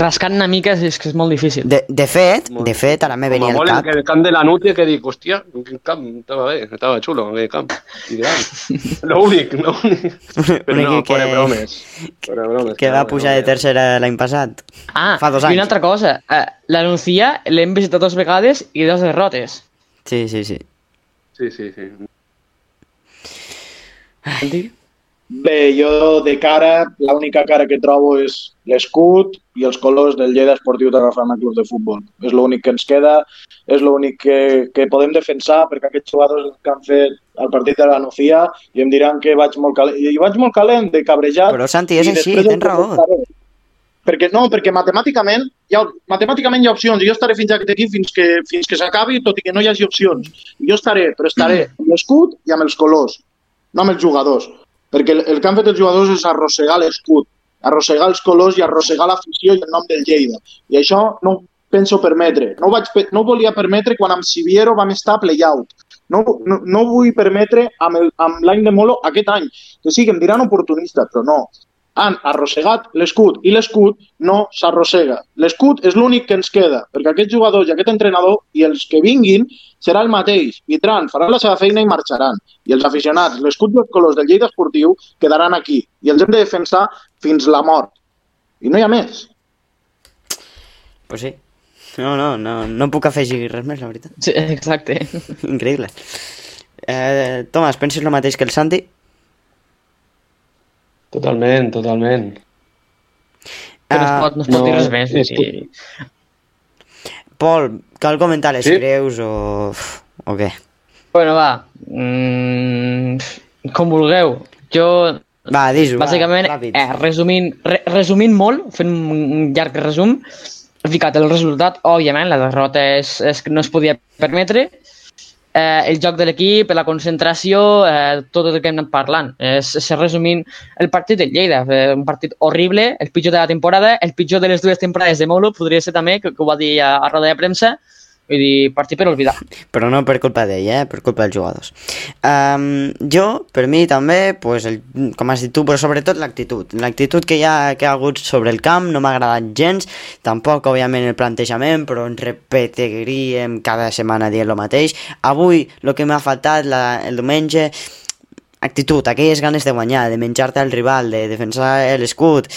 Rascant una mica és que és molt difícil. De, de fet, Molt de fet, ara me venia al cap... que el camp de la Núcia que dic, hòstia, quin camp, estava bé, estava xulo, aquell camp. I gran. Lo únic, lo únic. Però no, equip fora que- bromes. Fora bromes. Que va no, pujar no, de tercera l'any passat. Ah, Fa dos i anys. una altra cosa. Eh, la Nucía l'hem visitat dues vegades i dues derrotes. Sí, sí, sí. Sí, sí, sí. Bé, jo de cara, l'única cara que trobo és l'escut i els colors del Lleida Esportiu Tarrafana Club de Futbol. És l'únic que ens queda, és l'únic que, que podem defensar perquè aquests jugadors que han fet el partit de la Nucía i em diran que vaig molt calent. I vaig molt calent, de cabrejat. Però, Santi, és així, tens raó. Perquè no, perquè matemàticament hi ha, matemàticament hi ha opcions i jo estaré fins equip fins que, fins que s'acabi, tot i que no hi hagi opcions. Jo estaré, però estaré amb l'escut i amb els colors, no amb els jugadors. Perquè el, el que han fet els jugadors és arrossegar l'escut, arrossegar els colors i arrossegar l'afició i el nom del Lleida. I això no ho penso permetre. No ho, vaig, no ho volia permetre quan amb Siviero vam estar a play-out. No, no, no vull permetre amb l'any de Molo aquest any. Que sí, que em diran oportunista, però no han arrossegat l'escut i l'escut no s'arrossega. L'escut és l'únic que ens queda, perquè aquest jugador i aquest entrenador i els que vinguin serà el mateix. Vindran, faran la seva feina i marxaran. I els aficionats, l'escut i els colors del Lleida Esportiu quedaran aquí i els hem de defensar fins la mort. I no hi ha més. Pues sí. No, no, no, no puc afegir res més, la veritat. Sí, exacte. Increïble. Eh, Tomàs, penses el mateix que el Santi? Totalment, totalment. Que no es Ah, pot, no es pot no, dir res més. és vull que- dir. Pol, cal comentar les Sí? creus o... o què? Bueno, va. Mm, com vulgueu. Jo, Va, dis-ho, va, bàsicament, ràpid. eh, resumint, re, resumint molt, fent un llarg resum, he ficat el resultat, òbviament, la derrota és, és que no es podia permetre, eh, el joc de l'equip, la concentració, eh, tot el que hem anat parlant. És, és resumint el partit del Lleida, eh, un partit horrible, el pitjor de la temporada, el pitjor de les dues temporades de Molo, podria ser també, que, que ho va dir a, a roda de premsa, vull dir, partit per oblidar. Però no per culpa d'ell, eh? per culpa dels jugadors. Um, jo, per mi també, pues el, com has dit tu, però sobretot l'actitud. L'actitud que hi, ha, que ha hagut sobre el camp no m'ha agradat gens, tampoc, òbviament, el plantejament, però ens repetiríem cada setmana dient el mateix. Avui, el que m'ha faltat la, el diumenge, actitud, aquelles ganes de guanyar, de menjar-te al rival, de defensar l'escut,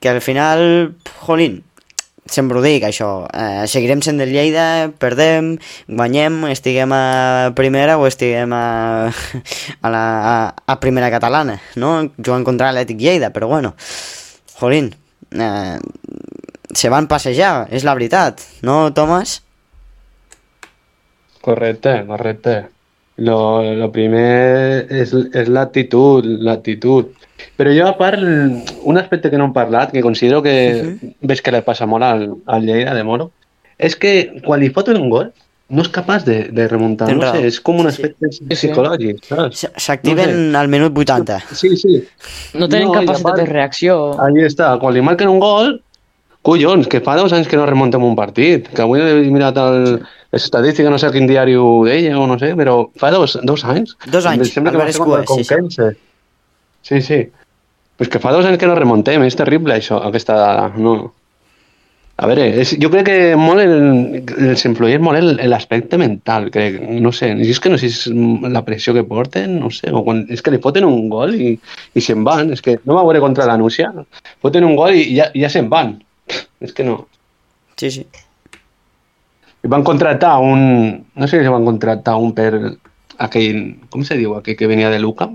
que al final, jolín, sempre ho dic, això. Eh, seguirem sent del Lleida, perdem, guanyem, estiguem a primera o estiguem a, a, la, a, a primera catalana, no? Jugant contra l'Atlètic Lleida, però bueno, jolín, eh, se van passejar, és la veritat, no, Tomàs? Correcte, correcte. Lo, lo primer és, és l'actitud, l'actitud. Però jo, a part, un aspecte que no hem parlat, que considero que ves que li passa molt al, al Lleida de Moro, és que quan li foten un gol, no és capaç de, de remuntar. Tens No raó. sé, és com un Sí. aspecte sí. psicològic, saps? S- S'activen al minut 80. Sí, sí. No tenen No, capacitat part- de reacció. Ahí està, quan li marquen un gol, collons, que fa dos anys que no remuntem un partit, que avui he mirat el, les estadístiques, no sé a quin diari ho deia o no sé, però fa dos, dos anys. Dos anys, Em sembla que va ser contra el Escuer, sí, sí. Conquense. Sí, sí. Pues que fa dos anys que no remuntem, és terrible això, aquesta dada. No. A veure, és, jo crec que molt el, els influeix molt el- l'aspecte mental, crec, no sé, és que no sé si és la pressió que porten, no sé, o quan, és que li foten un gol i, i se'n van, és que no va veure contra la Núcia, foten un gol i ja, ja se'n van, és que no. Sí, sí. I van contractar un, no sé si van contractar un per aquell, com se diu, aquell que venia de Luca,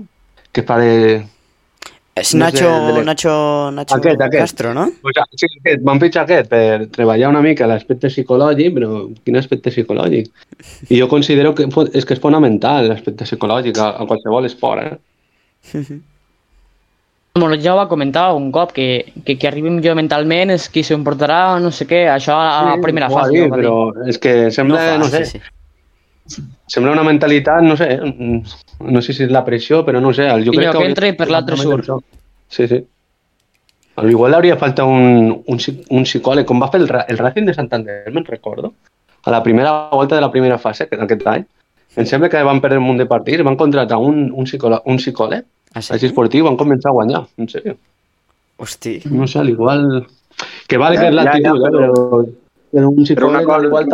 que fa de, És No Nacho, sé, de Nacho, Nacho Aquest, aquest. Castro, no? Pues, ah, sí, aquest, van fitxar aquest per treballar una mica l'aspecte psicològic, però quin aspecte psicològic? I jo considero que és que és fonamental l'aspecte psicològic a, a qualsevol esport, eh? Bueno, ja ho va comentar un cop, que, que qui arribi millor mentalment és qui s'ho emportarà no sé què, això a la primera fase. va dir. però és que sembla, fa, no, sé, sí, sí. sembla una mentalitat, no sé, no sé si és la pressió, però no sé, jo I crec que... que entra i per l'altre surt. Sí, sí. Al igual hauria falta un, un, un psicòleg, com va fer el, el Racing de Santander, me'n recordo, a la primera volta de la primera fase que- aquest any. Em sembla que van perdre un munt de partits, van contratar un, un, psicòleg, un psicòleg, Ah, sí? així esportiu, van començar a guanyar, en sèrio. Hosti. No sé, al igual... Que vale Ja, que és ja, l'actitud, ja, eh, però- però, però un Però una cosa... al igual...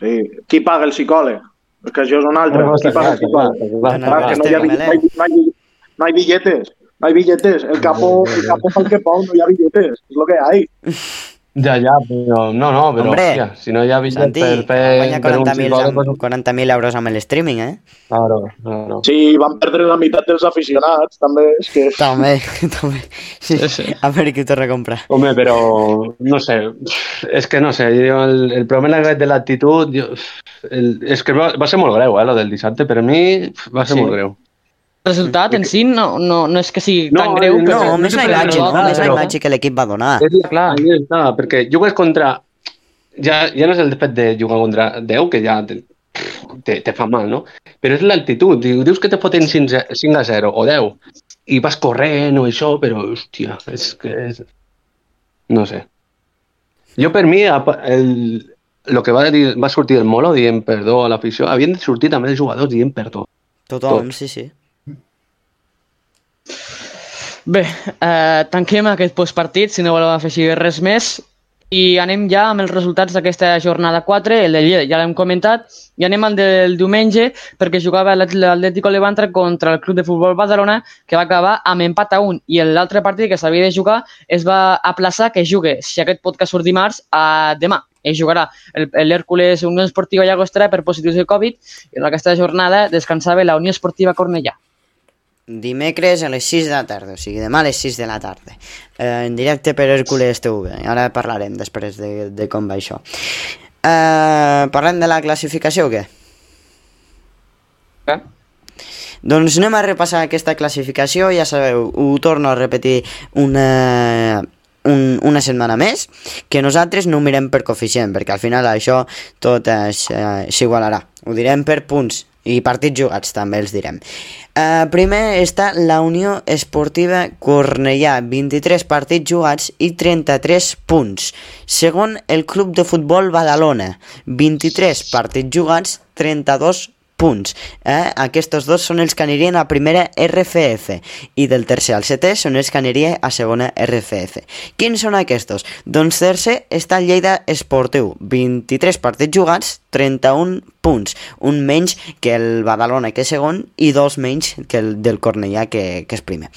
Sí. Qui paga el psicòleg? És que això és un altre. No, Qui està paga clar, el psicòleg? està clar, No, està Clar, clar. que no hi, ha, Estem, bi- no, hi, no, hi, no hi billetes. No hay billetes. El capo, el capo fa el que no hi ha billetes. És lo que hay. Ja, ja, però... No, no, Hombre, hòstia, si no ha bitllet Santi, per per un 40.000 psicòleg, amb- doncs- 40.000 euros amb el streaming, eh? Claro, claro. Sí, van perdre la meitat dels aficionats, també. És que... També, també. Sí. A veure qui ho torna a comprar. Home, però no sé, és que no sé, jo el, el problema de l'actitud, és que va, va ser molt greu, eh, lo del dissabte, per a mi va ser Sí. molt greu. El resultat en si no, no, no és que sigui No, tan greu, no, però... No, més la imatge, no? Més la imatge que l'equip va donar. És la, clar. Ahí està, perquè jugues contra... Ja, ja no és el fet de jugar contra 10, que ja te, te, te fa mal, no? Però és l'actitud. Diu- Dius que te foten 5, a- 5 a 0 o 10 i vas corrent o això, però, hòstia, és que és... No sé. Jo, per mi, el, el que va, dir, va sortir el Molo dient perdó a l'afició, havien de sortir també els jugadors dient perdó. Tothom, Tot. sí, sí. Bé, eh, tanquem aquest postpartit, si no voleu afegir res més, i anem ja amb els resultats d'aquesta jornada 4, el de Lleida, ja l'hem comentat, i anem al del diumenge, perquè jugava l'At- l'Atlético Levante contra el Club de Futbol Badalona, que va acabar amb empat a 1, i l'altre partit que s'havia de jugar es va aplaçar que jugue, si aquest podcast surt dimarts, a demà. Es jugarà l'Hèrcules Unió Esportiva Llagostera per positius de Covid, i en aquesta jornada descansava la Unió Esportiva Cornellà. Dimecres a les 6 de la tarda, o sigui, demà a les 6 de la tarda. Eh, en directe per Hércules TV. Ara parlarem després de, de com va això. Eh, parlem de la classificació o què? Eh? Doncs anem a repassar aquesta classificació, ja sabeu, ho torno a repetir una, un, una setmana més, que nosaltres no ho mirem per coeficient, perquè al final això tot eh, s'igualarà. Ho direm per punts i partits jugats també els direm. Uh, primer està la Unió Esportiva Cornellà, 23 partits jugats i 33 punts. Segon, el Club de Futbol Badalona, 23 partits jugats, 32 punts. Eh? Aquests dos són els que anirien a primera RFF i del tercer al setè són els que anirien a segona RFF. Quins són aquests? Doncs tercer està Lleida Esportiu, 23 partits jugats, 31 punts, un menys que el Badalona que és segon i dos menys que el del Cornellà que, que és primer.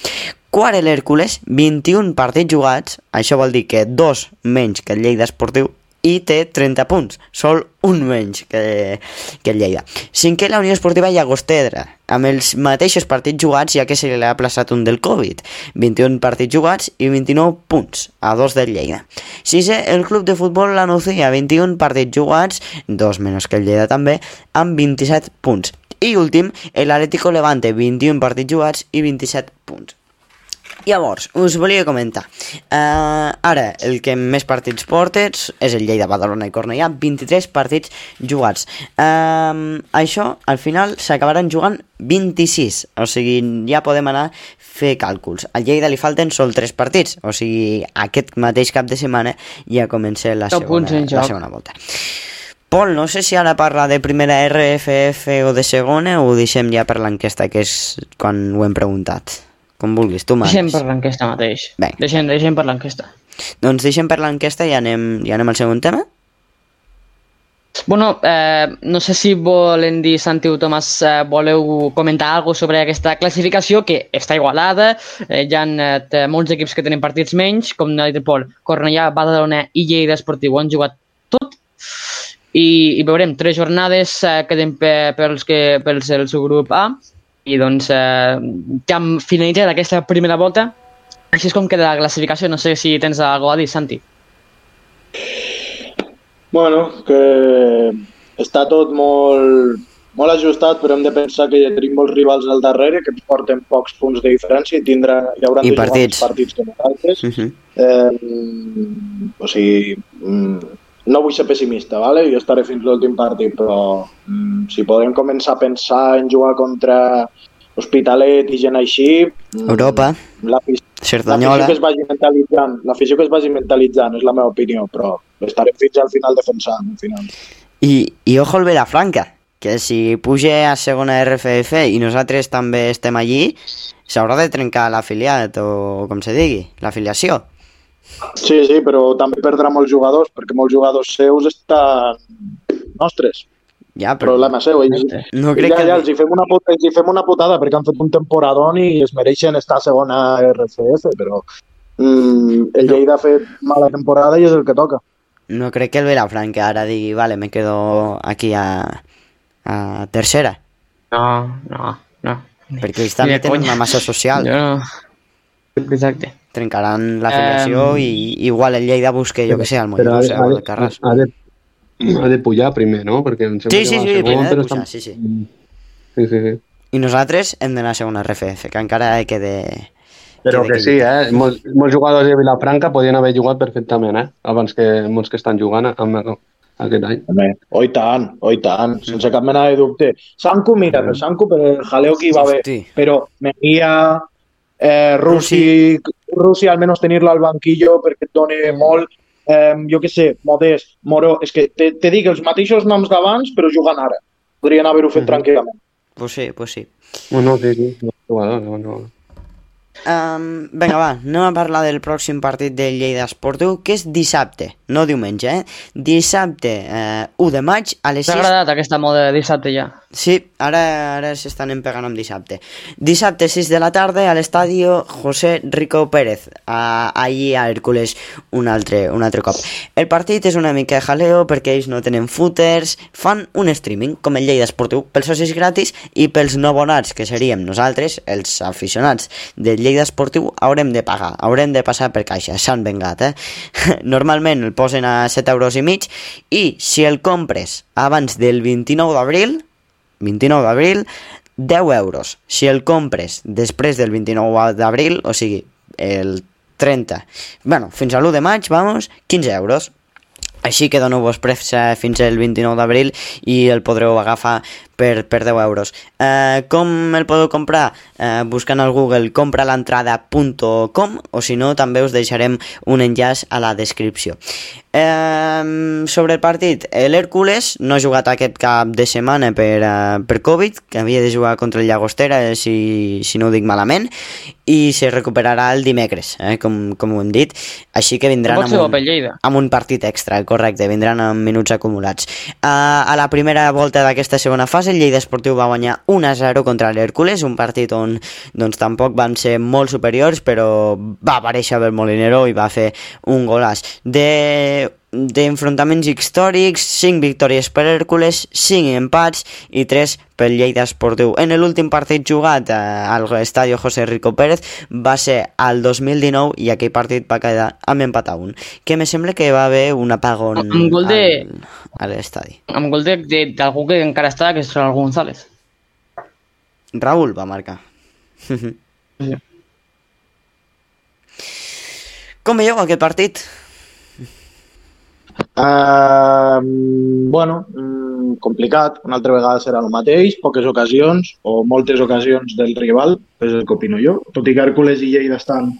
Quart l'Hèrcules, 21 partits jugats, això vol dir que dos menys que el Lleida Esportiu i té 30 punts, sol un menys que, que el Lleida. Cinquè, la Unió Esportiva Llagostera, amb els mateixos partits jugats, ja que se li ha plaçat un del Covid. 21 partits jugats i 29 punts, a dos del Lleida. Sisè, el Club de Futbol La Nucía, 21 partits jugats, dos menys que el Lleida també, amb 27 punts. I últim, l'Atlético Levante, 21 partits jugats i 27 punts. Llavors, us volia comentar. Uh, ara, el que més partits porta és el Lleida, Badalona i Cornellà, 23 partits jugats. Uh, això, al final, s'acabaran jugant 26, o sigui, ja podem anar fer càlculs. Al Lleida li falten sol 3 partits, o sigui, aquest mateix cap de setmana ja comença la, segona, la segona volta. Pol, no sé si ara parla de primera RFF o de segona o ho deixem ja per l'enquesta, que és quan ho hem preguntat. Com vulguis, tu Deixem manes. per l'enquesta mateix. Vinga. Deixem, deixem per l'enquesta. Doncs deixem per l'enquesta i anem, i anem al segon tema. Bueno, eh, no sé si volen dir, Santi o Tomàs, eh, voleu comentar alguna sobre aquesta classificació que està igualada, eh, hi ha eh, molts equips que tenen partits menys, com ha dit Pol, Cornellà, Badalona i Lleida Esportiu han jugat tot, i, i veurem, tres jornades eh, queden pe, pels, que, pels el subgrup A, i doncs eh, ja finalitzat aquesta primera volta, així és com queda la classificació, no sé si tens alguna a dir, Santi. Bueno, que està tot molt, molt ajustat, però hem de pensar que ja tenim molts rivals al darrere que ens porten pocs punts de diferència i tindrà, hi haurà I de partits. partits que nosaltres. Uh -huh. Eh, o sigui, mm, no vull ser pessimista, ¿vale? jo estaré fins l'últim partit, però mm, si podem començar a pensar en jugar contra Hospitalet i gent així... mm, Europa, L'afició Cerdanyola... que es vagi mentalitzant, l'afició que es vagi mentalitzant, és la meva opinió, però estarem fins al final defensant, al final. I, i ojo el Vilafranca, que si puja a segona RFF i nosaltres també estem allí, s'haurà de trencar l'afiliat, o com se digui, l'afiliació. Sí, sí, però també perdrà molts jugadors, perquè molts jugadors seus estan nostres. Ja, però... Problema seu. Ells, No crec ja, que... ja, els hi, fem una, puta- els hi fem una putada perquè han fet un temporadón i es mereixen estar a segona RCF, però mm, el Lleida ha fet mala temporada i és el que toca. No crec que el Vilafranca ara digui, vale, me quedo aquí a, a tercera, No, no, no. perquè ells també tenen una massa social. Jo no... Exacte. Trencaran l'afiliació Em, i igual el Lleida busque, jo que sé, el Però ha, Mollerussa de- ha, o de, el Carràs. ha, de, ha de pujar primer, no? Perquè em sembla Sí, que sí, va sí, segon, primer de però pujar, està- sí, sí. Sí, sí, sí. I nosaltres hem d'anar a segona RFF, que encara quede... Però quede que sí, eh? Molts, molts jugadors de Vilafranca podien haver jugat perfectament, eh? Abans que molts que estan jugant amb aquest any. Home, oi tant, oi tant, sense cap mena de dubte. Sanku, mira, per Sanku, per el jaleo que hi va haver, però Mejía, eh, Russi, Russi almenys tenir-lo al banquillo perquè et dona molt, eh, jo què sé, Modest, Moró, és que te, te dic els mateixos noms d'abans, però jugant ara. Podrien haver-ho fet Mhm. tranquil·lament. Pues sí, pues sí. Bueno, sí, sí, jugadors, bons jugadors. Um, vinga, va, anem a parlar del pròxim partit del Lleida Esportiu, que és dissabte, no diumenge, eh? Dissabte, eh, 1 de maig, a les T'ha 6... agradat aquesta moda de dissabte ja? Sí, ara, ara s'estan empegant amb dissabte. Dissabte, 6 de la tarda, a l'estadi José Rico Pérez, a, allí a Hércules un altre, un altre cop. El partit és una mica de jaleo perquè ells no tenen footers, fan un streaming, com el Lleida Esportiu, pels socis gratis i pels no abonats, que seríem nosaltres, els aficionats del Lleida Esportiu, haurem de pagar, haurem de passar per caixa, s'han vengat, eh? Normalment el posen a 7 euros i mig i si el compres abans del 29 d'abril, 29 d'abril, 10 euros. Si el compres després del 29 d'abril, o sigui, el 30, bueno, fins a l'1 de maig, vamos, 15 euros. Així que doneu-vos pressa fins el 29 d'abril i el podreu agafar per, per 10 euros. Eh, com el podeu comprar? Eh, buscant al Google compralentrada.com o si no també us deixarem un enllaç a la descripció. Eh, sobre el partit, l'Hèrcules no ha jugat aquest cap de setmana per, uh, per Covid, que havia de jugar contra el Llagostera, eh, si, si no ho dic malament, i se recuperarà el dimecres, eh, com, com ho hem dit. Així que vindran amb un, amb un partit extra, correcte, vindran amb minuts acumulats. Uh, a la primera volta d'aquesta segona fase, el Lleida Esportiu va guanyar 1-0 contra l'Hèrcules, un partit on doncs, tampoc van ser molt superiors, però va aparèixer el Molinero i va fer un golàs. De d'enfrontaments històrics, 5 victòries per Hèrcules, 5 empats i 3 pel Lleida Esportiu. En l'últim partit jugat eh, al estadio José Rico Pérez va ser al 2019 i aquell partit va quedar amb empat a un. Que me sembla que va haver un apagón Un gol de- al, a l'estadi. Amb gol d'algú que encara està, que és Raúl González. Raúl va marcar. Com veieu aquest partit? Uh, bueno, mm, complicat, una altra vegada serà el mateix, poques ocasions o moltes ocasions del rival, és el que opino jo, tot i que Hèrcules i Lleida estan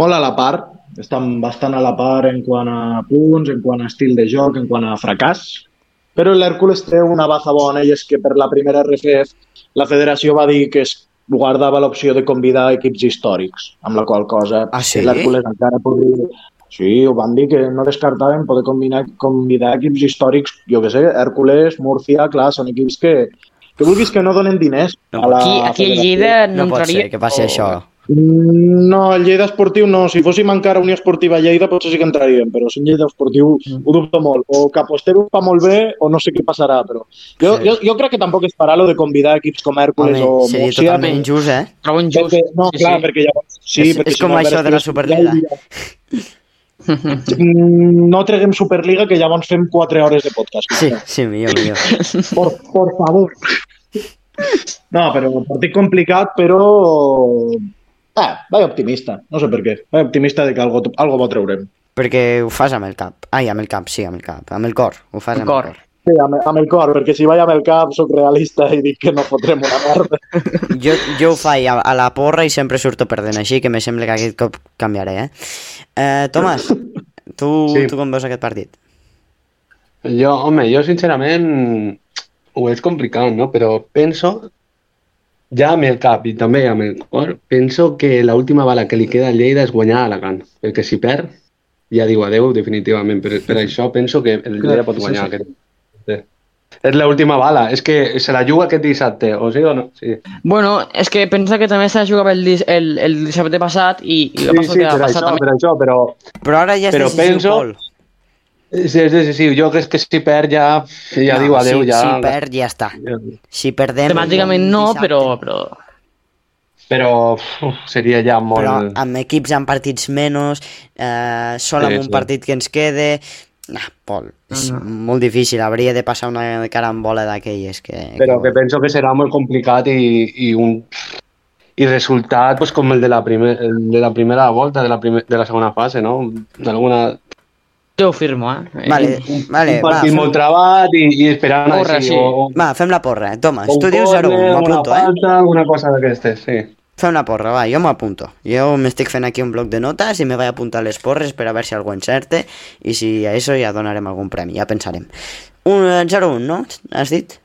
molt a la part, estan bastant a la part en quant a punts, en quant a estil de joc, en quant a fracàs, però l'Hèrcules té una baza bona i és que per la primera RFF la federació va dir que es guardava l'opció de convidar equips històrics, amb la qual cosa Ah, sí? l'Hèrcules encara podria, Sí, ho van dir que no descartaven poder combinar, convidar equips històrics, jo que sé, Hèrcules, Múrcia, clar, són equips que, que vulguis que no donen diners No, a la Aquí, aquí federació. Lleida no, No pot entraria... ser que passi o- això. Mm, No, el Lleida Esportiu no. Si fóssim encara Unió Esportiva Lleida potser sí que entraríem, però si en Lleida Esportiu Mm. ho dubto molt. O que aposteu fa molt bé o no sé què passarà, però jo, Sí. jo, jo crec que tampoc es farà lo de convidar equips com Hèrcules Home, o seria Múrcia. totalment injust, eh? Trobo injust. Perquè, no, sí, clar, sí. perquè llavors... Sí, És- perquè és si com no, això de la Superliga. Mm, No treguem Superliga, que llavors fem 4 hores de podcast. Sí, sí, millor, millor. Por, por favor. No, però partit complicat, però... Ah, vaig optimista. No sé per què. Vaig optimista de que algo, algo bo traurem. Perquè ho fas amb el cap. Ai, amb el cap, sí, amb el cap. Amb el cor. Ho fas El amb cor. el cor. Sí, amb, amb el cor, perquè si vaig amb el cap sóc realista i dic que no fotrem una merda. Jo, jo ho faig a, a la porra i sempre surto perdent, així que me sembla que aquest cop canviaré, eh? eh Tomàs, tu, Sí. tu com veus aquest partit? Jo, home, jo sincerament ho veig complicat, no? Però penso, ja amb el cap i també amb el cor, penso que l'última bala que li queda a Lleida és guanyar a Alacant, perquè si perd ja diu adeu definitivament. Per, per això penso que el Lleida pot guanyar aquest. Sí. És l'última bala, és que se la juga aquest dissabte, o sí o no? Sí, Bueno, és que pensa que també s'ha jugat el, dis- el, el dissabte passat i, i sí, sí que va per, això, també. per això, però Però ara ja és Però decisiu, penso- Pol. És, és decisiu. Jo crec que si perd ja, ja No, diu adeu. si, ja, si perd, ja està. Si perdem... Temàticament no, dissabte- però, però... Però uf, seria ja molt... Però amb equips amb partits menys, eh, sol Sí, amb un sí. partit que ens quede... Nah, Pol, és molt difícil, hauria de passar una carambola d'aquelles que... Però que penso que serà molt complicat i, i un i resultat pues, com el de la, primer, el de la primera volta, de la, primer, de la segona fase, no? Alguna, Jo ho firmo, eh? Vale, vale, un va, partit fem, molt travat i, i esperant Porra, així. sí. O, o, va, fem la porra. O un tu dius 0-1, córner, una m'apunto, eh? falta, alguna cosa d'aquestes, sí. Fem una porra, va, jo m'apunto. Jo m'estic fent aquí un bloc de notes i me vaig apuntar les porres per a veure si algú encerte i si a això ja donarem algun premi, ja pensarem. Un 0-1, no? Has dit?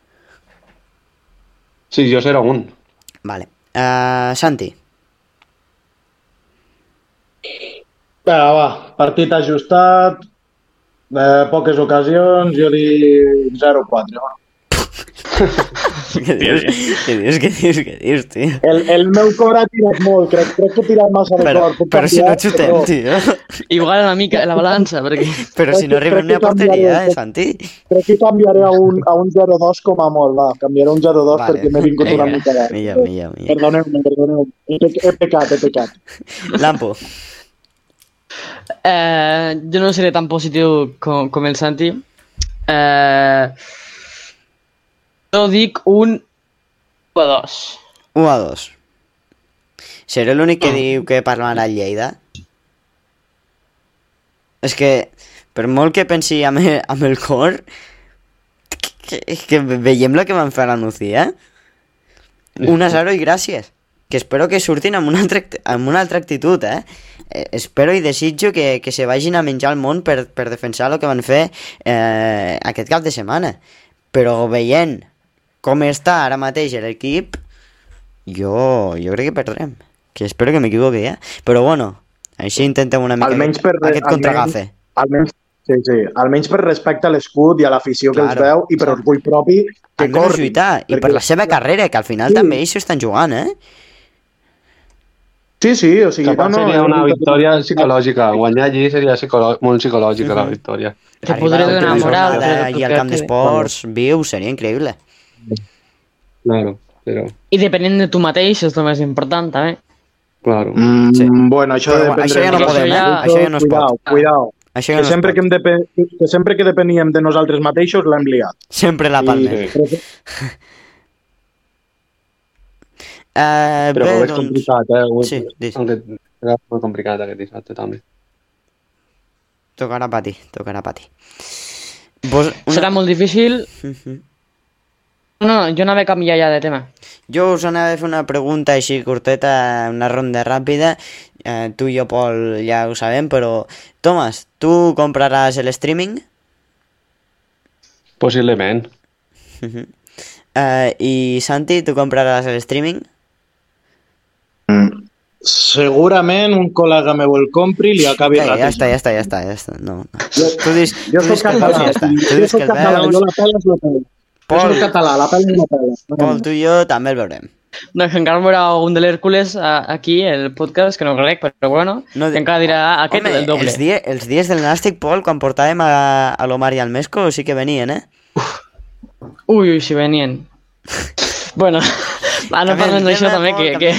Sí, jo 0-1. Vale. Uh, Santi, Va, va, partit ajustat, eh, poques ocasions, jo dic 0-4. va. què dius? Què dius? Què dius? Què dius, tio? El, el meu cor ha tirat molt, crec, crec que he tirat massa de Però, cor. Puc però si no xutem, però tio. Igual una mica la balança, perquè... Però si no arribem ni a porteria, eh, Santi? Crec que canviaré a un, a un 0-2 com a molt, va. Canviaré a un 0-2 Vale. perquè m'he vingut una mica de... Millor, millor, millor. Perdoneu-me, perdoneu he, he pecat, he pecat. Lampo, Eh, jo no seré tan positiu com, com el Santi. Eh, jo dic un 1 a 2. 1 a 2. Seré l'únic que diu que parlarà Lleida? És que, per molt que pensi amb el, amb el cor, que, que veiem el que van fer a la Nucía. 1 a 0 i gràcies. Que espero que surtin amb una altra, amb una altra actitud, eh? eh? Espero i desitjo que, que se vagin a menjar el món per, per defensar el que van fer eh, aquest cap de setmana. Però veient com està ara mateix l'equip, jo, jo crec que perdrem. Que espero que m'equivoqui, eh? Però bueno, així intentem una mica Almenys per, aquest contragafe. Almenys, sí, sí, almenys per respecte a l'escut i a l'afició que els Claro, veu i per clar. orgull propi que Almenys corri. lluitar, i per perquè- la seva carrera, que al final Sí. també ells s'ho estan jugant, eh? Sí, sí, o sigui, Capaz no, no, seria una veritat. victòria psicològica. Guanyar allí seria psicolo molt psicològica, la victòria. Que podria donar moral. però I al camp que- d'esports viu, seria increïble. Claro, però... I depenent de tu mateix és el més important, també. Claro. Mm, Sí. Bueno, això, Però dependrà això ja no de- podem, eh? ja- Això ja no es cuidao, pot. Cuidao, Això ja que no sempre que, pot. hem depe... que sempre que depeníem de nosaltres mateixos l'hem liat. Sempre la palmem. Sí. Eh, Però bé, veig doncs... complicat, eh? Sí. Aunque era molt complicat aquest dissabte, també. Tocarà patir, tocarà patir. Vos, Serà molt difícil. Mhm. No, jo anava a canviar ja de tema. Jo us anava a fer una pregunta així curteta, una ronda ràpida. Eh, tu i jo, Pol, ja ho sabem, però... Tomàs, tu compraràs el streaming? Possiblement. Mhm. Eh, I Santi, tu compraràs el streaming? Segurament un col·lega meu el compri i li acabi Eh, ja està, ja està, ja està, ja està. No, no. Jo, Tu dis, jo tu dis que el català, veus ja està. Tu jo dis que soc el català, veus... jo la pela és la pela. Jo Pol. soc català, la pela és la pela. Pol, tu i jo també el veurem. Doncs encara veurà un de l'Hèrcules a- aquí, el podcast, que no crec, però bueno, No, que encara dirà aquest Home, el doble. els, die, els dies del Nàstic, Pol, quan portàvem a, a l'Omar i al Mesco, sí que venien, eh? Ui, ui, si venien. bueno, va, no parlem d'això també, que, que,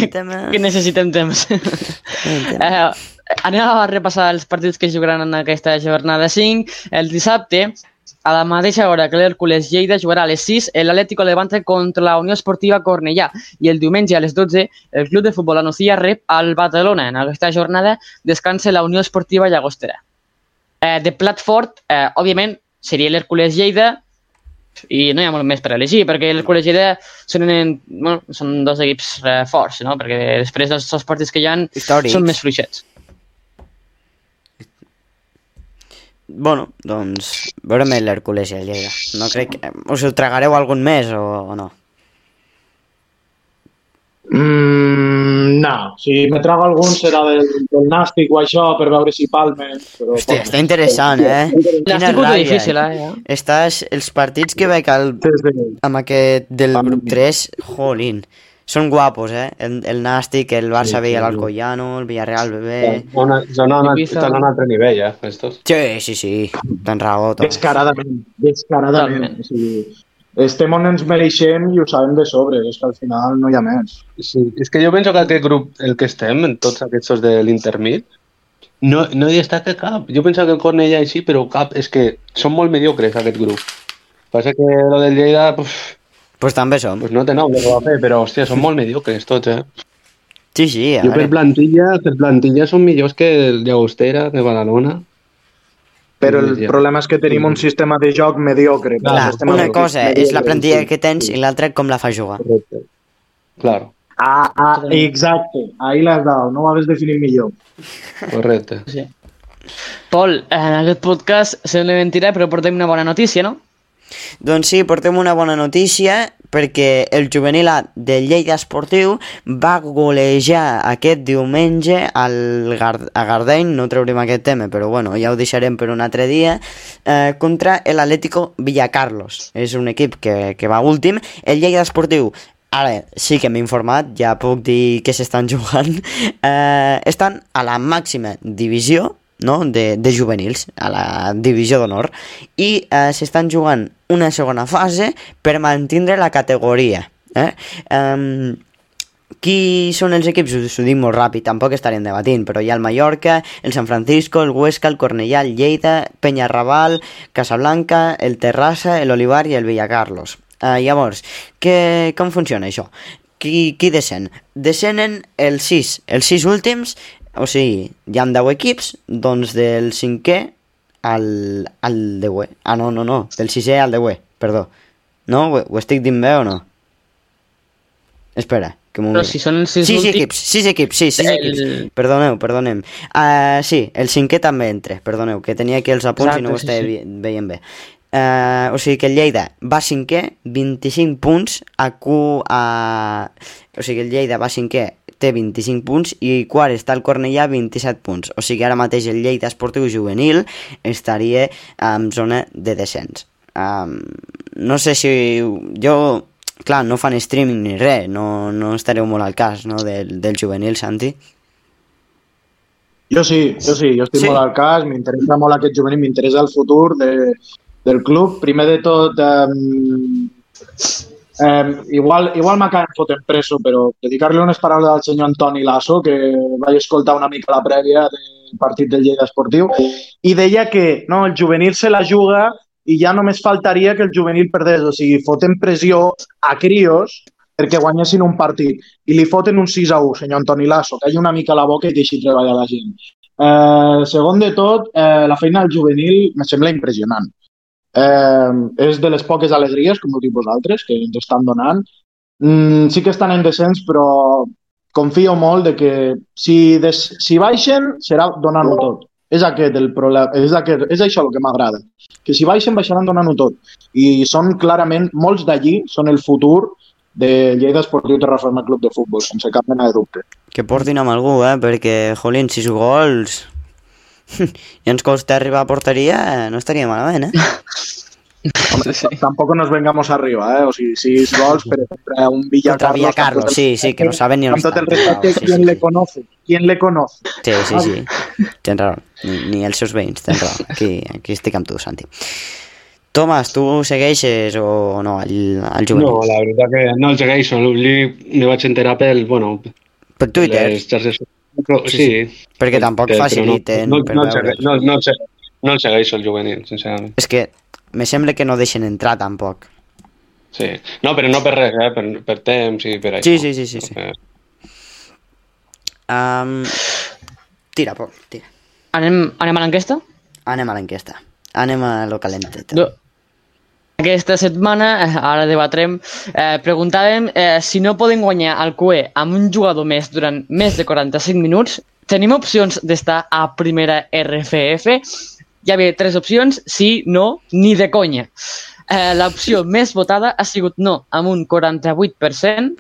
que necessitem temps. eh, anem a repassar els partits que jugaran en aquesta jornada 5. El dissabte, a la mateixa hora que l'Hèrcules Lleida jugarà a les 6 l'Atlético Levante contra la Unió Esportiva Cornellà i el diumenge a les 12 el Club de Futbol Anuncia rep al Barcelona. En aquesta jornada descansa la Unió Esportiva Llagostera. Eh, de plat fort, eh, òbviament, seria l'Hèrcules Lleida i no hi ha molt més per elegir, perquè l'Hèrcules Lleida són, en, bueno, són dos equips eh, forts, no? perquè després dels dos partits que hi ha Històrics. són més fluixets. Bueno, doncs veurem l'Hèrcules i el Lleida. No crec que... Us ho tragareu algun més o, o no? Mm, no, si me trago algun serà del, del Nàstic o això per veure si palmen. Però, Hòstia, està interessant, eh? Té ràbia. difícil, eh? ja. Estàs... Els partits que veig al, Sí, sí. amb aquest del grup 3, jolín, són guapos, eh? El, el Nàstic, el Barça Sí, veia sí, l'Alcoyano, el Villarreal bebé... Una, són a, un altre nivell, eh, estos. Sí, sí, sí, tens raó, Tom. Descaradament, descaradament. O sigui, estem on ens mereixem i ho sabem de sobre, és que al final no hi ha més. Sí, és que jo penso que aquest grup, el que estem, en tots aquests de l'Intermit, no, no hi destaca cap. Jo penso que el Cornellà sí, però cap. És que són molt mediocres, aquest grup. Passa que lo del Lleida, pues, Pues també som. pues no té nom va fer, però, hòstia, són molt mediocres tots, eh? Sí, sí, a Jo per plantilla, per plantilla són millors que el Llagostera, de Badalona. Però el problema és que tenim un sistema de joc mediocre. Clar, Un una cosa és la plantilla que tens i l'altra com la fa jugar. Correcte. Claro, Ah, ah, exacte, ahí l'has dado, no ho hagués definit millor. correcte. Sí. Pol, en aquest podcast sembla mentira, però portem una bona notícia, no? Doncs sí, portem una bona notícia perquè el juvenil A del Lleida Esportiu va golejar aquest diumenge al Gar a Gardeny, no traurem aquest tema, però bueno, ja ho deixarem per un altre dia, eh, contra l'Atlético Villacarlos. És un equip que, que va últim. El Lleida Esportiu Ara sí que m'he informat, ja puc dir que s'estan jugant. Eh, estan a la màxima divisió no? de, de juvenils, a la divisió d'honor, i eh, s'estan jugant una segona fase per mantindre la categoria. Eh? Um, qui són els equips? Us ho dic molt ràpid, tampoc estarem debatint, però hi ha el Mallorca, el San Francisco, el Huesca, el Cornellà, el Lleida, Penyarrabal, Casablanca, el Terrassa, l'Olivar i el Villacarlos. Uh, llavors, que, com funciona això? Qui, qui descen? Descenen els sis, els sis últims, o sigui, hi ha 10 equips, doncs del cinquè al, al deuè. Ah, no, no, no, del sisè al deuè, perdó. No? Ho, ho estic dint bé o no? Espera, que m'ho Però si són els sis sis últims- equips, sis equips, sí, sis El- equips. Perdoneu, perdonem. Uh, sí, el cinquè també entra, perdoneu, que tenia aquí els apunts Exacte, i no ho sí, estava sí. vi- veient bé. Uh, o sigui que el Lleida va cinquè, 25 punts, a Q, a... o sigui el Lleida va cinquè, té 25 punts i quart està el Cornellà 27 punts. O sigui ara mateix el Lleida Esportiu Juvenil estaria en zona de descens. Um, no sé si jo clar, no fan streaming ni res, no, no estareu molt al cas no, del, del juvenil, Santi. Jo sí, jo sí, jo estic Sí. molt al cas, m'interessa molt aquest juvenil, m'interessa el futur de, del club. Primer de tot, um, um, igual, igual m'acaben fotent preso, però dedicar-li unes paraules al senyor Antoni Lasso, que vaig escoltar una mica la prèvia del partit del Lleida Esportiu, i deia que no, el juvenil se la juga i ja només faltaria que el juvenil perdés, o sigui, foten pressió a crios perquè guanyessin un partit i li foten un 6 a 1, senyor Antoni Lasso, que hi una mica la boca i deixi treballar la gent. Eh, segon de tot, eh, la feina del juvenil me sembla impressionant. Eh, és de les poques alegries, com ho dic vosaltres, que ens estan donant. Mm, sí que estan en descens, però confio molt de que si, des, si baixen serà donant-ho tot. És aquest el problema, és, aquest, és això el que m'agrada. Que si baixen, baixaran donant-ho tot. I són clarament, molts d'allí són el futur de Lleida Esportiu Terraforma Club de Futbol, sense cap mena de dubte. Que portin amb algú, eh? Perquè, jolín, sis gols... I ens costa arribar a porteria, no estaria malament, eh? Sí. Tampoco nos vengamos arriba, ¿eh? O sigui, sis gols, per exemple, a un Villa Contra Carlos. Villacarlos, el sí, sí, que no saben ni on Amb tot el estan. respecte, Sí, sí, ¿quién sí. le conoce? ¿Quién le conoce? Sí, sí, sí. Tens raó. Ni, ni els seus veïns, tens raó. Aquí, aquí estic amb tu, Santi. Tomàs, tu segueixes o no al, al juvenil? No, la veritat que no el segueixo. Li, li vaig enterar pel, bueno, per Twitter? les xarxes Però, sí, Perquè tampoc però faciliten no, per no, no, segue- no, no, el segue- no el segueixo el juvenil, sincerament. És que me sembla que no deixen entrar tampoc. Sí. No, però no per res, eh? per, per temps i per això. Sí, sí, sí, sí, sí. Um, tira, Pol, tira. Anem, anem a l'enquesta? Anem a l'enquesta. Anem a lo calentet. Do- Aquesta setmana, eh, ara debatrem, eh, preguntàvem eh, si no poden guanyar el QE amb un jugador més durant més de 45 minuts, tenim opcions d'estar a primera RFF? Hi havia tres opcions, sí, no, ni de conya. Eh, L'opció més votada ha sigut no, amb un 48%,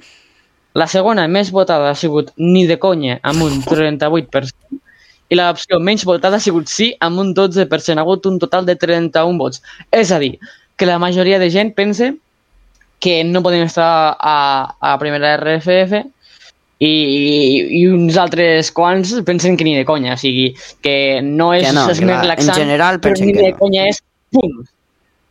la segona més votada ha sigut ni de conya, amb un 38%, i l'opció menys votada ha sigut sí, amb un 12%. Ha hagut un total de 31 vots. És a dir, que la majoria de gent pensa que no podem estar a, a primera RFF i, i uns altres quants pensen que ni de conya, o sigui, que no és, Que no, que més la- en relaxant, general però pensen ni que de no. conya és pum.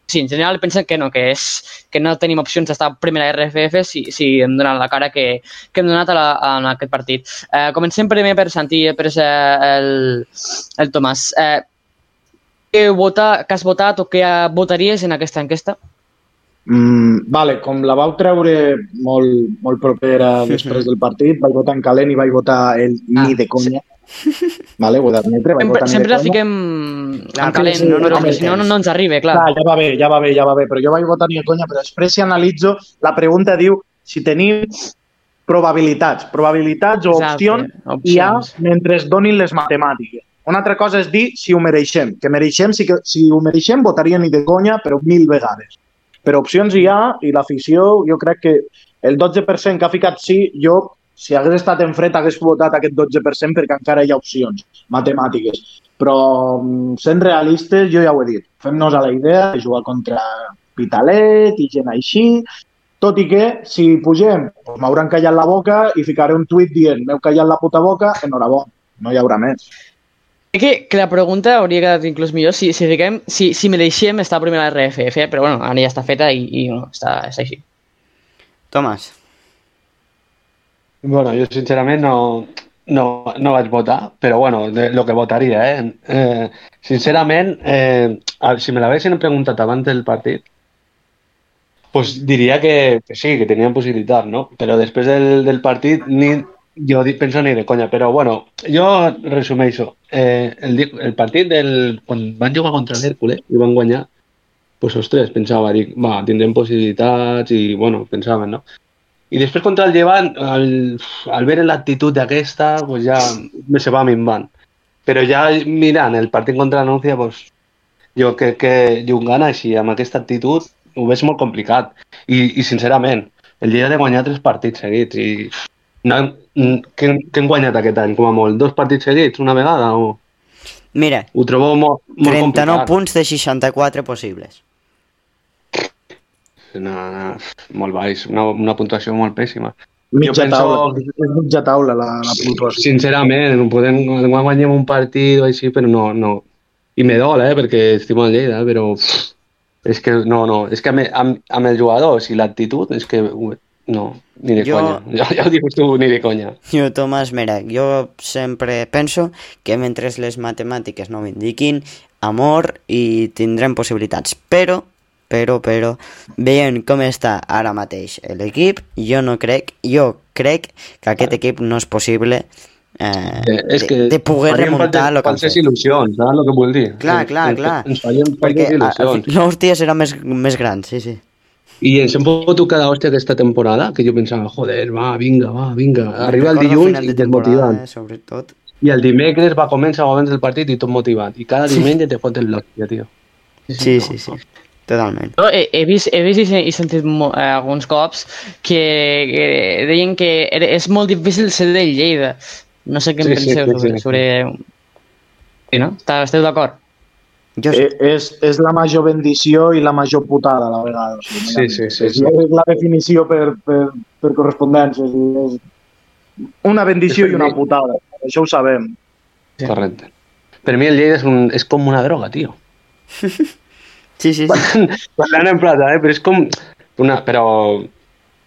Sí, en general pensen que no, que, és, que no tenim opcions d'estar a primera RFF si, si hem donat la cara que, que hem donat a la, en aquest partit. Eh, comencem primer per Santi, per eh, el, el Tomàs. Eh, vota, què has votat o què votaries en aquesta enquesta? Mm, vale, com la vau treure molt, molt propera després del partit, vaig votar en calent i vaig votar el Ah, ni de conya. Vale, ho d'admetre, vaig Sempre, votar ni sempre de la fiquem Clar, en calent, sí, no, no però tenim si no, no, no ens arriba, clar. Clar, ja va bé, ja va bé, ja va bé, però jo vaig votar ni de conya, però després si analitzo, la pregunta diu si tenim probabilitats, probabilitats o Exacte, opcions, hi ha opcions. mentre es donin les matemàtiques. Una altra cosa és dir si ho mereixem, que mereixem, si, que, si ho mereixem votaria ni de conya, però mil vegades. Però opcions hi ha i l'afició, jo crec que el 12% que ha ficat sí, jo, si hagués estat en fred, hagués votat aquest 12% perquè encara hi ha opcions matemàtiques. Però mm, sent realistes, jo ja ho he dit, fem-nos a la idea de jugar contra Pitalet i gent així, tot i que si pugem doncs m'hauran callat la boca i ficaré un tuit dient m'heu callat la puta boca, enhorabona, no hi haurà més. Crec que, que la pregunta hauria quedat inclús millor si, si, fiquem, si, si mereixem estar a primera RFF, eh? però bueno, ara ja està feta i, i no, està, està així. Tomàs, Bueno, jo sincerament no, no, no vaig votar, però bueno, de, lo que votaria, eh? eh sincerament, eh, si me l'haguessin preguntat abans del partit, pues diria que, que sí, que tenien possibilitat, no? Però després del, del partit ni, jo di- penso ni de conya, però bueno, jo resumeixo. Eh, el, el partit del, quan van jugar contra l'Hèrcules i van guanyar, pues ostres, pensava, dic, va, tindrem possibilitats i bueno, pensaven, no? I després contra el Llevant, al, al veure l'actitud d'aquesta, pues ja me se va minvant. Però ja mirant el partit contra la Núcia, pues, jo crec que jugant així, amb aquesta actitud, ho veig molt complicat. I, i sincerament, el ha de guanyar tres partits seguits. I què, què hem guanyat aquest any, com a molt? Dos partits seguits, una vegada? O... mira, Ho trobo molt, molt 39 complicat. punts de 64 possibles. No, no, molt baix, una, una puntuació molt pèssima. Mitja penso- taula, és mitja taula la, la puntuació. Sincerament, no podem guanyar un partit o així, però no, no. I me dol, eh, perquè estimo el Lleida, però és que no, no, és que amb, amb, amb els jugadors i l'actitud, és que no, ni de Jo- conya. Ja, ja ho dius tu, ni de conya. Jo, Tomàs, mira, jo sempre penso que mentre les matemàtiques no m'indiquin amor i tindrem possibilitats, però però, però, veient com està ara mateix l'equip, jo no crec, jo crec que aquest equip no és possible eh, Eh, és de, que de poder faríem remuntar el que han fet. il·lusions, saps el que vull dir? Clar, Ens- clar, ens- clar. Ens falses a- a- il·lusions. l'hòstia serà més, més gran, sí, sí. I ens hem pogut cada hòstia aquesta temporada, que jo pensava, joder, va, vinga, va, vinga. Arriba el dilluns final i de temporada, desmotivant. eh, sobretot. I el dimecres va començar abans del partit i tot motivat. I cada diumenge te foten l'hòstia, tio. Sí, sí, sí, totalment. Jo he, he vist, he vist i i sentit mo, eh, alguns cops que, que deien que era, és molt difícil ser del Lleida. No sé què en Sí, sí, penseu sí, sobre... sí. sobre... Sí, no? Esteu d'acord? Jo, Eh, és, és la major bendició i la major putada a la vegada. O sigui, Sí, sí, sí, és, sí. és la definició per, per, per correspondència. És una bendició i una putada. Això ho sabem. Sí. Correcte. Per mi el Lleida és, un, és com una droga, tio. sí, sí, sí. Parlant en plata, eh? Però és com... Una, però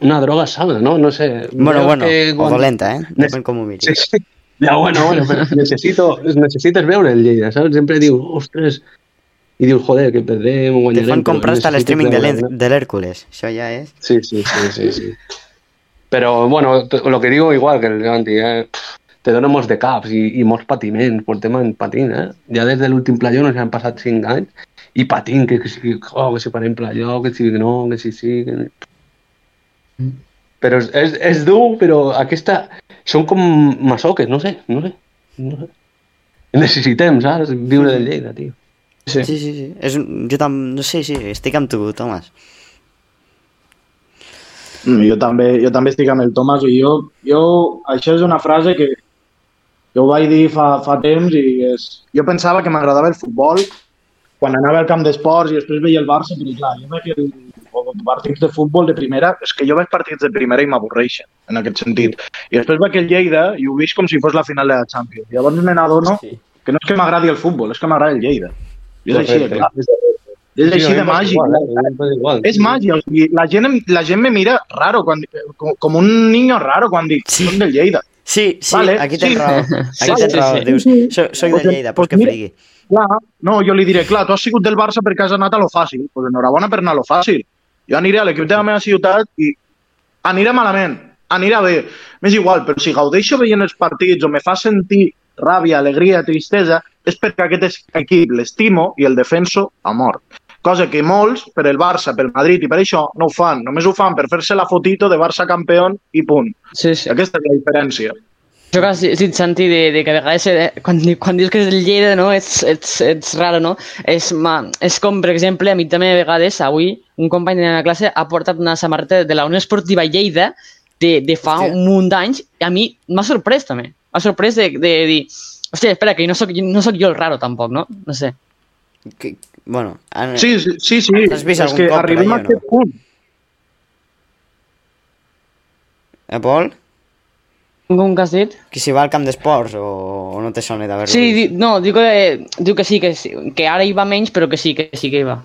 una droga sana, no? No sé. Bueno, bueno, que o dolenta, eh? Depèn com ho miris. Sí, sí. Ja, bueno, bueno, però necessito, necessites veure el Lleida, saps? Sempre dius, ostres, i dius, joder, que perdrem, ho Te guanyarem. fan comprar hasta l'streaming de l'Hèrcules. Això ja és... Sí, sí, sí, sí, sí. Pero bueno, lo que digo igual que el Ganti, eh, te dona molts de caps i, i molts patiments, portem en patint, eh? Ja des de l'últim playó no s'han passat 5 anys i patint, que, que, si, oh, que si farem playó, que si no, que si sí... Que... Però és, és, és dur, però aquesta... Són com masoques, no sé, no sé. No sé. Necessitem, saps? Viure del Lleida, tio. Sí. Sí, sí, sí. És. Jo tam... No sé, sí, estic amb tu, Tomàs. Mm, Jo també, jo també estic amb el Tomàs i jo, jo, això és una frase que jo ho vaig dir fa, fa temps i és... Jo pensava que m'agradava el futbol quan anava al camp d'esports i després veia el Barça, però clar, jo veig el, o partits de futbol de primera, és que jo veig partits de primera i m'avorreixen, en aquest sentit. I després veig el Lleida i ho veig com si fos la final de la Champions. Llavors me n'adono que no és que m'agradi el futbol, és que m'agrada el Lleida. I és així clar. És així de màgic. Igual, eh? Igual. És màgia, o sigui, la gent, la gent me mira raro, quan, com, com un niño raro quan dic, Sí. sí. soc del Lleida. Sí, sí, Vale, aquí tens sí. raó. Aquí tens raó. sí, sí. Dius, Sí. soy, soy de Lleida, pues pues que frigui. Clar, no, jo li diré, clar, tu has sigut del Barça perquè has anat a lo fàcil. Pues enhorabona per anar a lo fàcil. Jo aniré a l'equip de la meva ciutat i anirà malament, anirà bé. M'és igual, però si gaudeixo veient els partits o me fa sentir ràbia, alegria, tristesa, és perquè aquest es- equip l'estimo i el defenso a mort. Cosa que molts, per el Barça, per el Madrid i per això, no ho fan. Només ho fan per fer-se la fotito de Barça campió i punt. Sí, sí. Aquesta és la diferència. Això que has dit, Santi, de, de que a vegades eh, quan, quan dius que és del Lleida, no? ets, ets, ets raro, no? És, ma, és com, per exemple, a mi també a vegades, avui, un company de la meva classe ha portat una samarreta de la Unió Esportiva Lleida de, de fa Hòstia. un munt d'anys i a mi m'ha sorprès també. M'ha sorprès de, de dir, hòstia, espera, que no soc, no soc jo el raro tampoc, no? No sé. Que, bueno, an... Sí, sí, sí. sí. Has vist és que cop arribem a aquest no? punt. Eh, Pol? Com que has dit? Que si va al camp d'esports o, o no te sona d'haver-lo Sí, di, no, diu que, diu que sí, que, sí, que ara hi va menys, però que sí, que sí que hi va.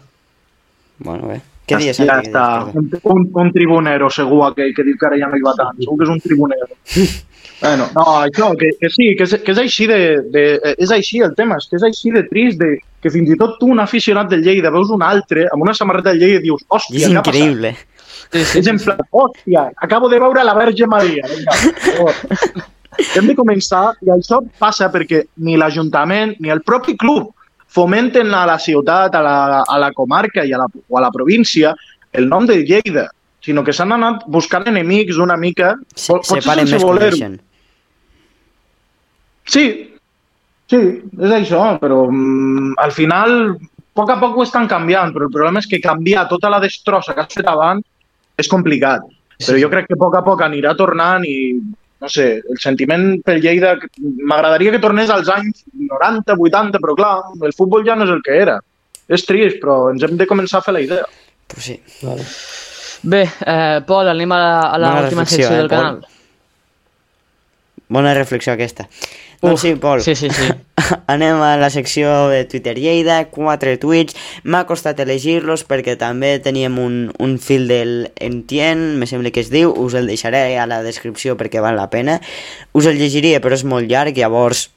Bueno, bé. Què dies, ja Santi? està. Un, un, un tribunero, segur, aquell que diu que ara ja no hi va tant. Segur que és un tribunero. bueno, no, això, que, que sí, que és, que és així de, de... És així el tema, és que és així de trist, de, que fins i tot tu, un aficionat del Lleida, veus un altre amb una samarreta del Lleida i dius, hòstia, és què ha passat? Sí, sí, És en plan, hòstia, acabo de veure la Verge Maria. Vinga. Hem de començar, i això passa perquè ni l'Ajuntament ni el propi club fomenten a la ciutat, a la, a la comarca i a la, o a la província el nom de Lleida, sinó que s'han anat buscant enemics una mica, Se, pot- potser separen sense més voler-ho. coneixen. Sí, sí, és això, però mm, al final, a poc a poc ho estan canviant, però el problema és que canviar tota la destrossa que has fet abans és complicat. Però jo crec que a poc a poc anirà tornant i, no sé, el sentiment pel Lleida, m'agradaria que tornés als anys 90, 80, però clar, el futbol ja no és el que era. És trist, però ens hem de començar a fer la idea. Pues sí. Bé, eh, Pol, anem a la, a la Bona última reflexió, secció eh, del Pol? canal. Bona reflexió aquesta. Doncs sí, Pol. Sí, sí, sí. Anem a la secció de Twitter Lleida, quatre tuits. M'ha costat elegir-los perquè també teníem un, un fil del Entien, me sembla que es diu, us el deixaré a la descripció perquè val la pena. Us el llegiria, però és molt llarg, llavors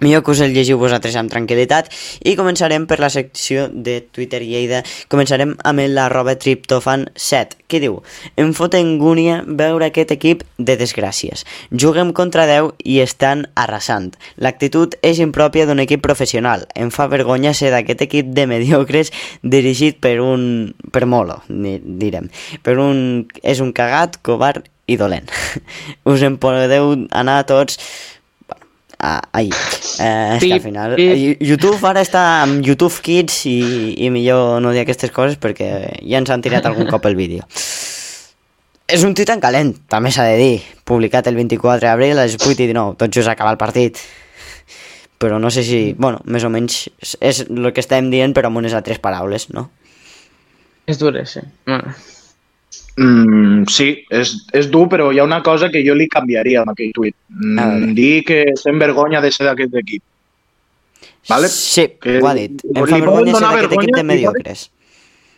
millor que us el llegiu vosaltres amb tranquil·litat i començarem per la secció de Twitter Lleida. Començarem amb l'arroba triptofan7 que diu, em fot engúnia veure aquest equip de desgràcies. Juguem contra 10 i estan arrasant. L'actitud és impròpia d'un equip professional. Em fa vergonya ser d'aquest equip de mediocres dirigit per un per molo, direm. Per un, és un cagat, covard i dolent. Us en podeu anar tots Ah, ahí. Eh, és que al final... pip. YouTube ara està amb YouTube Kids i, i millor no dir aquestes coses perquè ja ens han tirat algun cop el vídeo. És un tuit en calent, també s'ha de dir. Publicat el 24 d'abril a les 8 i 19, tot just acaba el partit. Però no sé si... Bueno, més o menys és- el que estem dient però amb unes altres paraules, no? És dura, sí. Bueno. Mm, sí, és, és dur, però hi ha una cosa que jo li canviaria amb aquell tuit. Mm, dir que sent vergonya de ser d'aquest equip. Vale? Sí, Que ho ha dit. Em fa vergonya ser d'aquest equip de mediocres.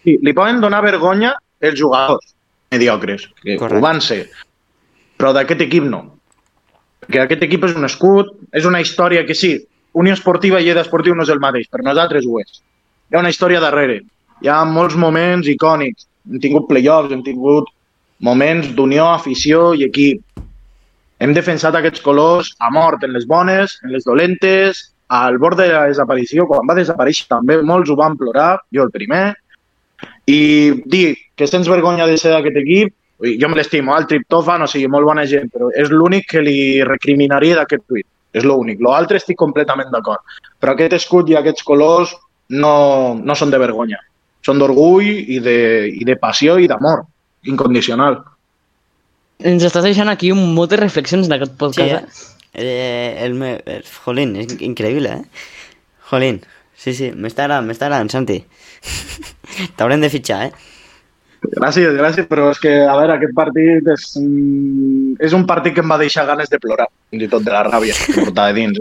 Sí, li poden donar vergonya els jugadors mediocres, que Correcte. ho van ser, però d'aquest equip no. Perquè aquest equip és un escut, és una història que sí, Unió Esportiva i Lleida Esportiu no és el mateix, per nosaltres ho és. Hi ha una història darrere. Hi ha molts moments icònics. Hem tingut playoffs, hem tingut moments d'unió, afició i equip. Hem defensat aquests colors a mort, en les bones, en les dolentes, al bord de la desaparició. Quan va desaparèixer també molts ho van plorar, jo el primer. I dir que sents vergonya de ser d'aquest equip, ui, jo me l'estimo, el triptòfan, o sigui, molt bona gent, però és l'únic que li recriminaria d'aquest tuit. És l'únic. L'altre estic completament d'acord. Però aquest escut i aquests colors no, no són de vergonya. Són d'orgull i, de, i de passió i d'amor incondicional. Ens estàs deixant aquí un munt de reflexions d'aquest Sí, podcast. eh? eh el, me, el, jolín, és increïble, eh? Jolín, sí, sí, m'està agradant, m'està agradant, Santi. T'haurem de fitxar, eh? Gràcies, gràcies, però és que, a veure, aquest partit és, és un partit que em va deixar ganes de plorar, fins i tot de la ràbia que portava dins.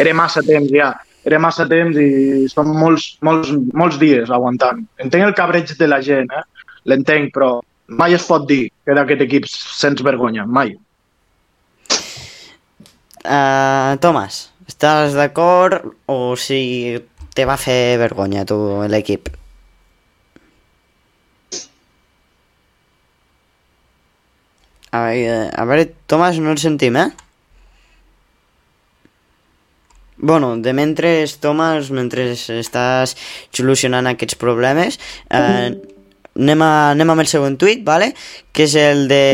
Era massa temps ja, era massa temps i són molts, molts, molts dies aguantant. Entenc el cabreig de la gent, eh? l'entenc, però mai es pot dir que d'aquest equip sents vergonya, mai. Uh, Tomàs, estàs d'acord o si te va fer vergonya tu l'equip? A veure, a veure, Tomàs, no el sentim, eh? Bueno, de mentre, Tomàs, mentre estàs solucionant aquests problemes, eh, anem, a, anem amb el següent tuit, vale? que és el de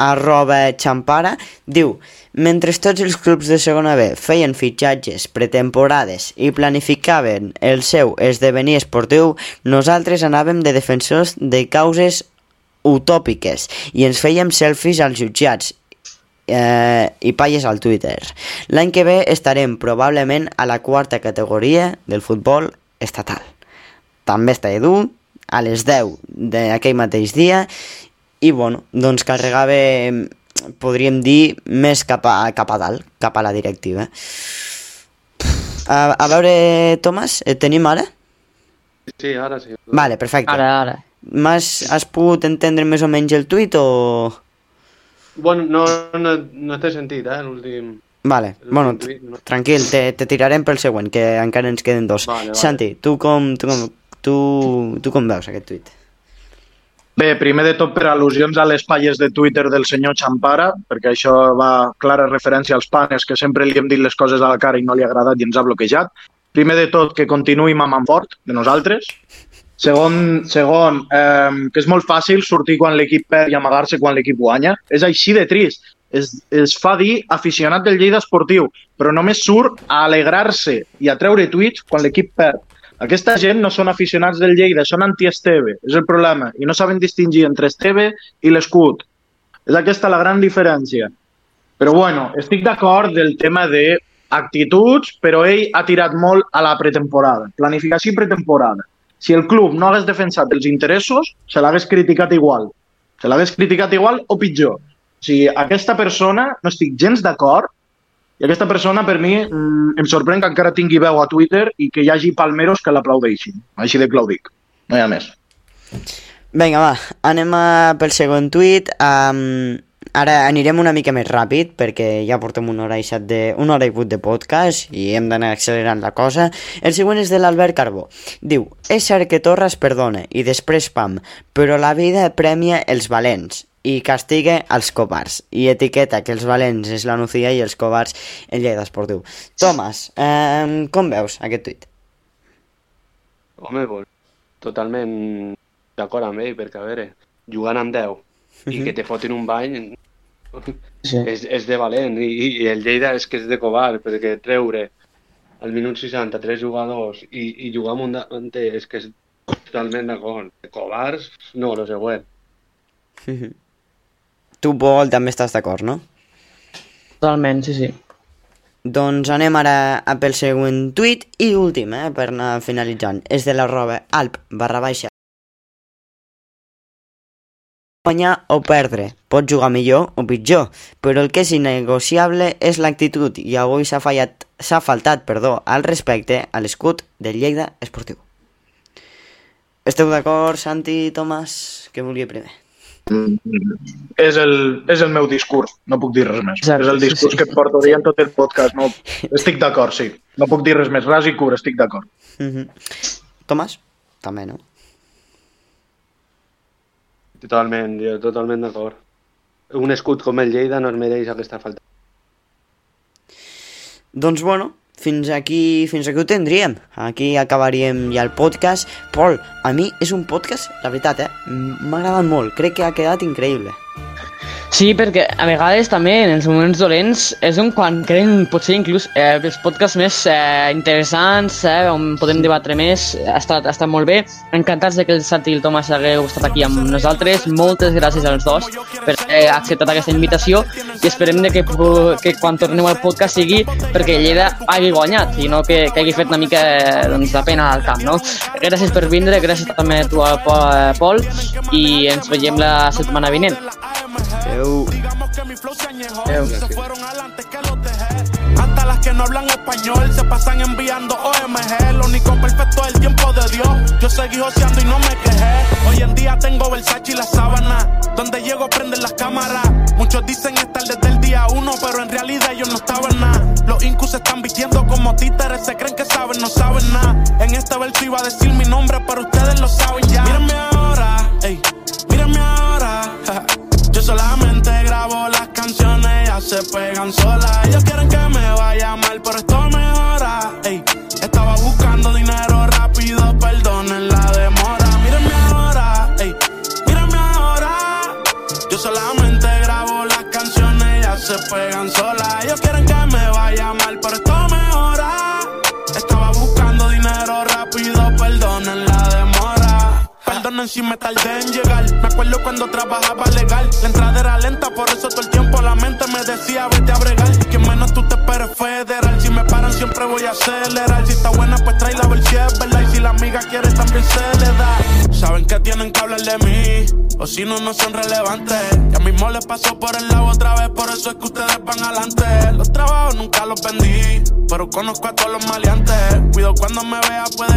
arroba xampara, diu mentre tots els clubs de segona B feien fitxatges, pretemporades i planificaven el seu esdevenir esportiu, nosaltres anàvem de defensors de causes utòpiques i ens fèiem selfies als jutjats eh, i palles al Twitter. L'any que ve estarem probablement a la quarta categoria del futbol estatal. També està Edu, a les 10 d'aquell mateix dia, i bueno, doncs carregava, podríem dir, més cap a, cap a dalt, cap a la directiva. A, a veure, Tomàs, et tenim ara? Sí, ara sí. Vale, perfecte. Ara, ara. M'has has pogut entendre més o menys el tuit o...? Bueno, no, no, no t'he sentit, eh, l'últim... Vale, bueno, tranquil, te, te tirarem pel següent, que encara ens queden dos. Vale, vale. Santi, tu com, tu, com, tu, tu com veus aquest tuit? Bé, primer de tot per al·lusions a les palles de Twitter del senyor Champara, perquè això va clara referència als panes, que sempre li hem dit les coses a la cara i no li ha agradat i ens ha bloquejat. Primer de tot, que continuï mamant fort de nosaltres. Segon, segon eh, que és molt fàcil sortir quan l'equip perd i amagar-se quan l'equip guanya. És així de trist. Es, es fa dir aficionat del Lleida Esportiu, però només surt a alegrar-se i a treure tuits quan l'equip perd. Aquesta gent no són aficionats del Lleida, són anti-Esteve, és el problema. I no saben distingir entre Esteve i l'escut. És aquesta la gran diferència. Però bueno, estic d'acord del tema de actituds, però ell ha tirat molt a la pretemporada. Planificació i pretemporada. Si el club no hagués defensat els interessos, se l'hagués criticat igual. Se l'hagués criticat igual o pitjor. O sigui, aquesta persona no estic gens d'acord i aquesta persona, per mi, mm, em sorprèn que encara tingui veu a Twitter i que hi hagi palmeros que l'aplaudeixin. Així de clar ho dic. No hi ha més. Vinga, va, anem a pel següent tuit. Um, ara anirem una mica més ràpid perquè ja portem una hora i set de, una hora i vuit de podcast i hem d'anar accelerant la cosa. El següent és de l'Albert Carbó. Diu, és cert que Torres perdona i després pam, però la vida premia els valents i castiga els covards i etiqueta que els valents és la Nucía i els covards el Lleida Esportiu. Tomàs, eh, com veus aquest tuit? Home, pues, totalment d'acord amb ell, perquè, a veure, jugant amb 10 i que te fotin un bany Sí. és, és de valent i, i el Lleida és que és de covard perquè treure al minut 60 tres jugadors i, i jugar amb un davanter és que és totalment d'acord. Covards, no, lo següent. Tu, Pol, també estàs d'acord, no? Totalment, sí, sí. Doncs anem ara a pel següent tuit i últim, eh, per anar finalitzant. És de l'arroba alp barra baixa. Guanyar o perdre. Pots jugar millor o pitjor, però el que és innegociable és l'actitud i avui s'ha fallat s'ha faltat, perdó, al respecte a l'escut del Lleida Esportiu. Esteu d'acord, Santi i Tomàs? Què volia primer? és el, és el meu discurs, no puc dir res més. Exacte, és el sí, discurs sí. que et porto dient tot el podcast. No, estic d'acord, sí. No puc dir res més. Ras i cura, estic d'acord. Mhm. Tomàs? També, no? Totalment, jo totalment d'acord. Un escut com el Lleida no es mereix aquesta falta. Doncs bueno, fins aquí, fins aquí ho tindríem. Aquí acabaríem ja el podcast. Pol, a mi és un podcast, la veritat, eh? M'ha agradat molt. Crec que ha quedat increïble. Sí, perquè a vegades també en els moments dolents és on quan creen potser inclús eh, els podcasts més eh, interessants, eh, on podem debatre més, ha estat, ha estat molt bé. Encantats de que el Santi i el Tomàs hagueu estat aquí amb nosaltres. Moltes gràcies als dos per haver acceptat aquesta invitació i esperem de que, que quan torneu al podcast sigui perquè Lleida hagi guanyat i no que, que hagi fet una mica eh, doncs, de pena al camp. No? Gràcies per vindre, gràcies també a tu, a Po- Pol, i ens veiem la setmana vinent. Adéu. Digamos que mi flow se añejó. Se fueron adelante que los dejé. Hasta las que no hablan español se pasan enviando OMG. Lo único perfecto es el tiempo de Dios. Yo seguí joseando y no me quejé. Hoy en día tengo Versace y la sábana. Donde llego prenden las cámaras. Muchos dicen estar desde el día uno, pero en realidad ellos no estaban nada. Los incus se están vistiendo como títeres, se creen que saben, no saben nada. En este verso iba a decir no, no son relevantes. Ya mismo les pasó por el lado otra vez. Por eso es que ustedes van adelante. Los trabajos nunca los vendí. Pero conozco a todos los maleantes. Cuido cuando me vea, puede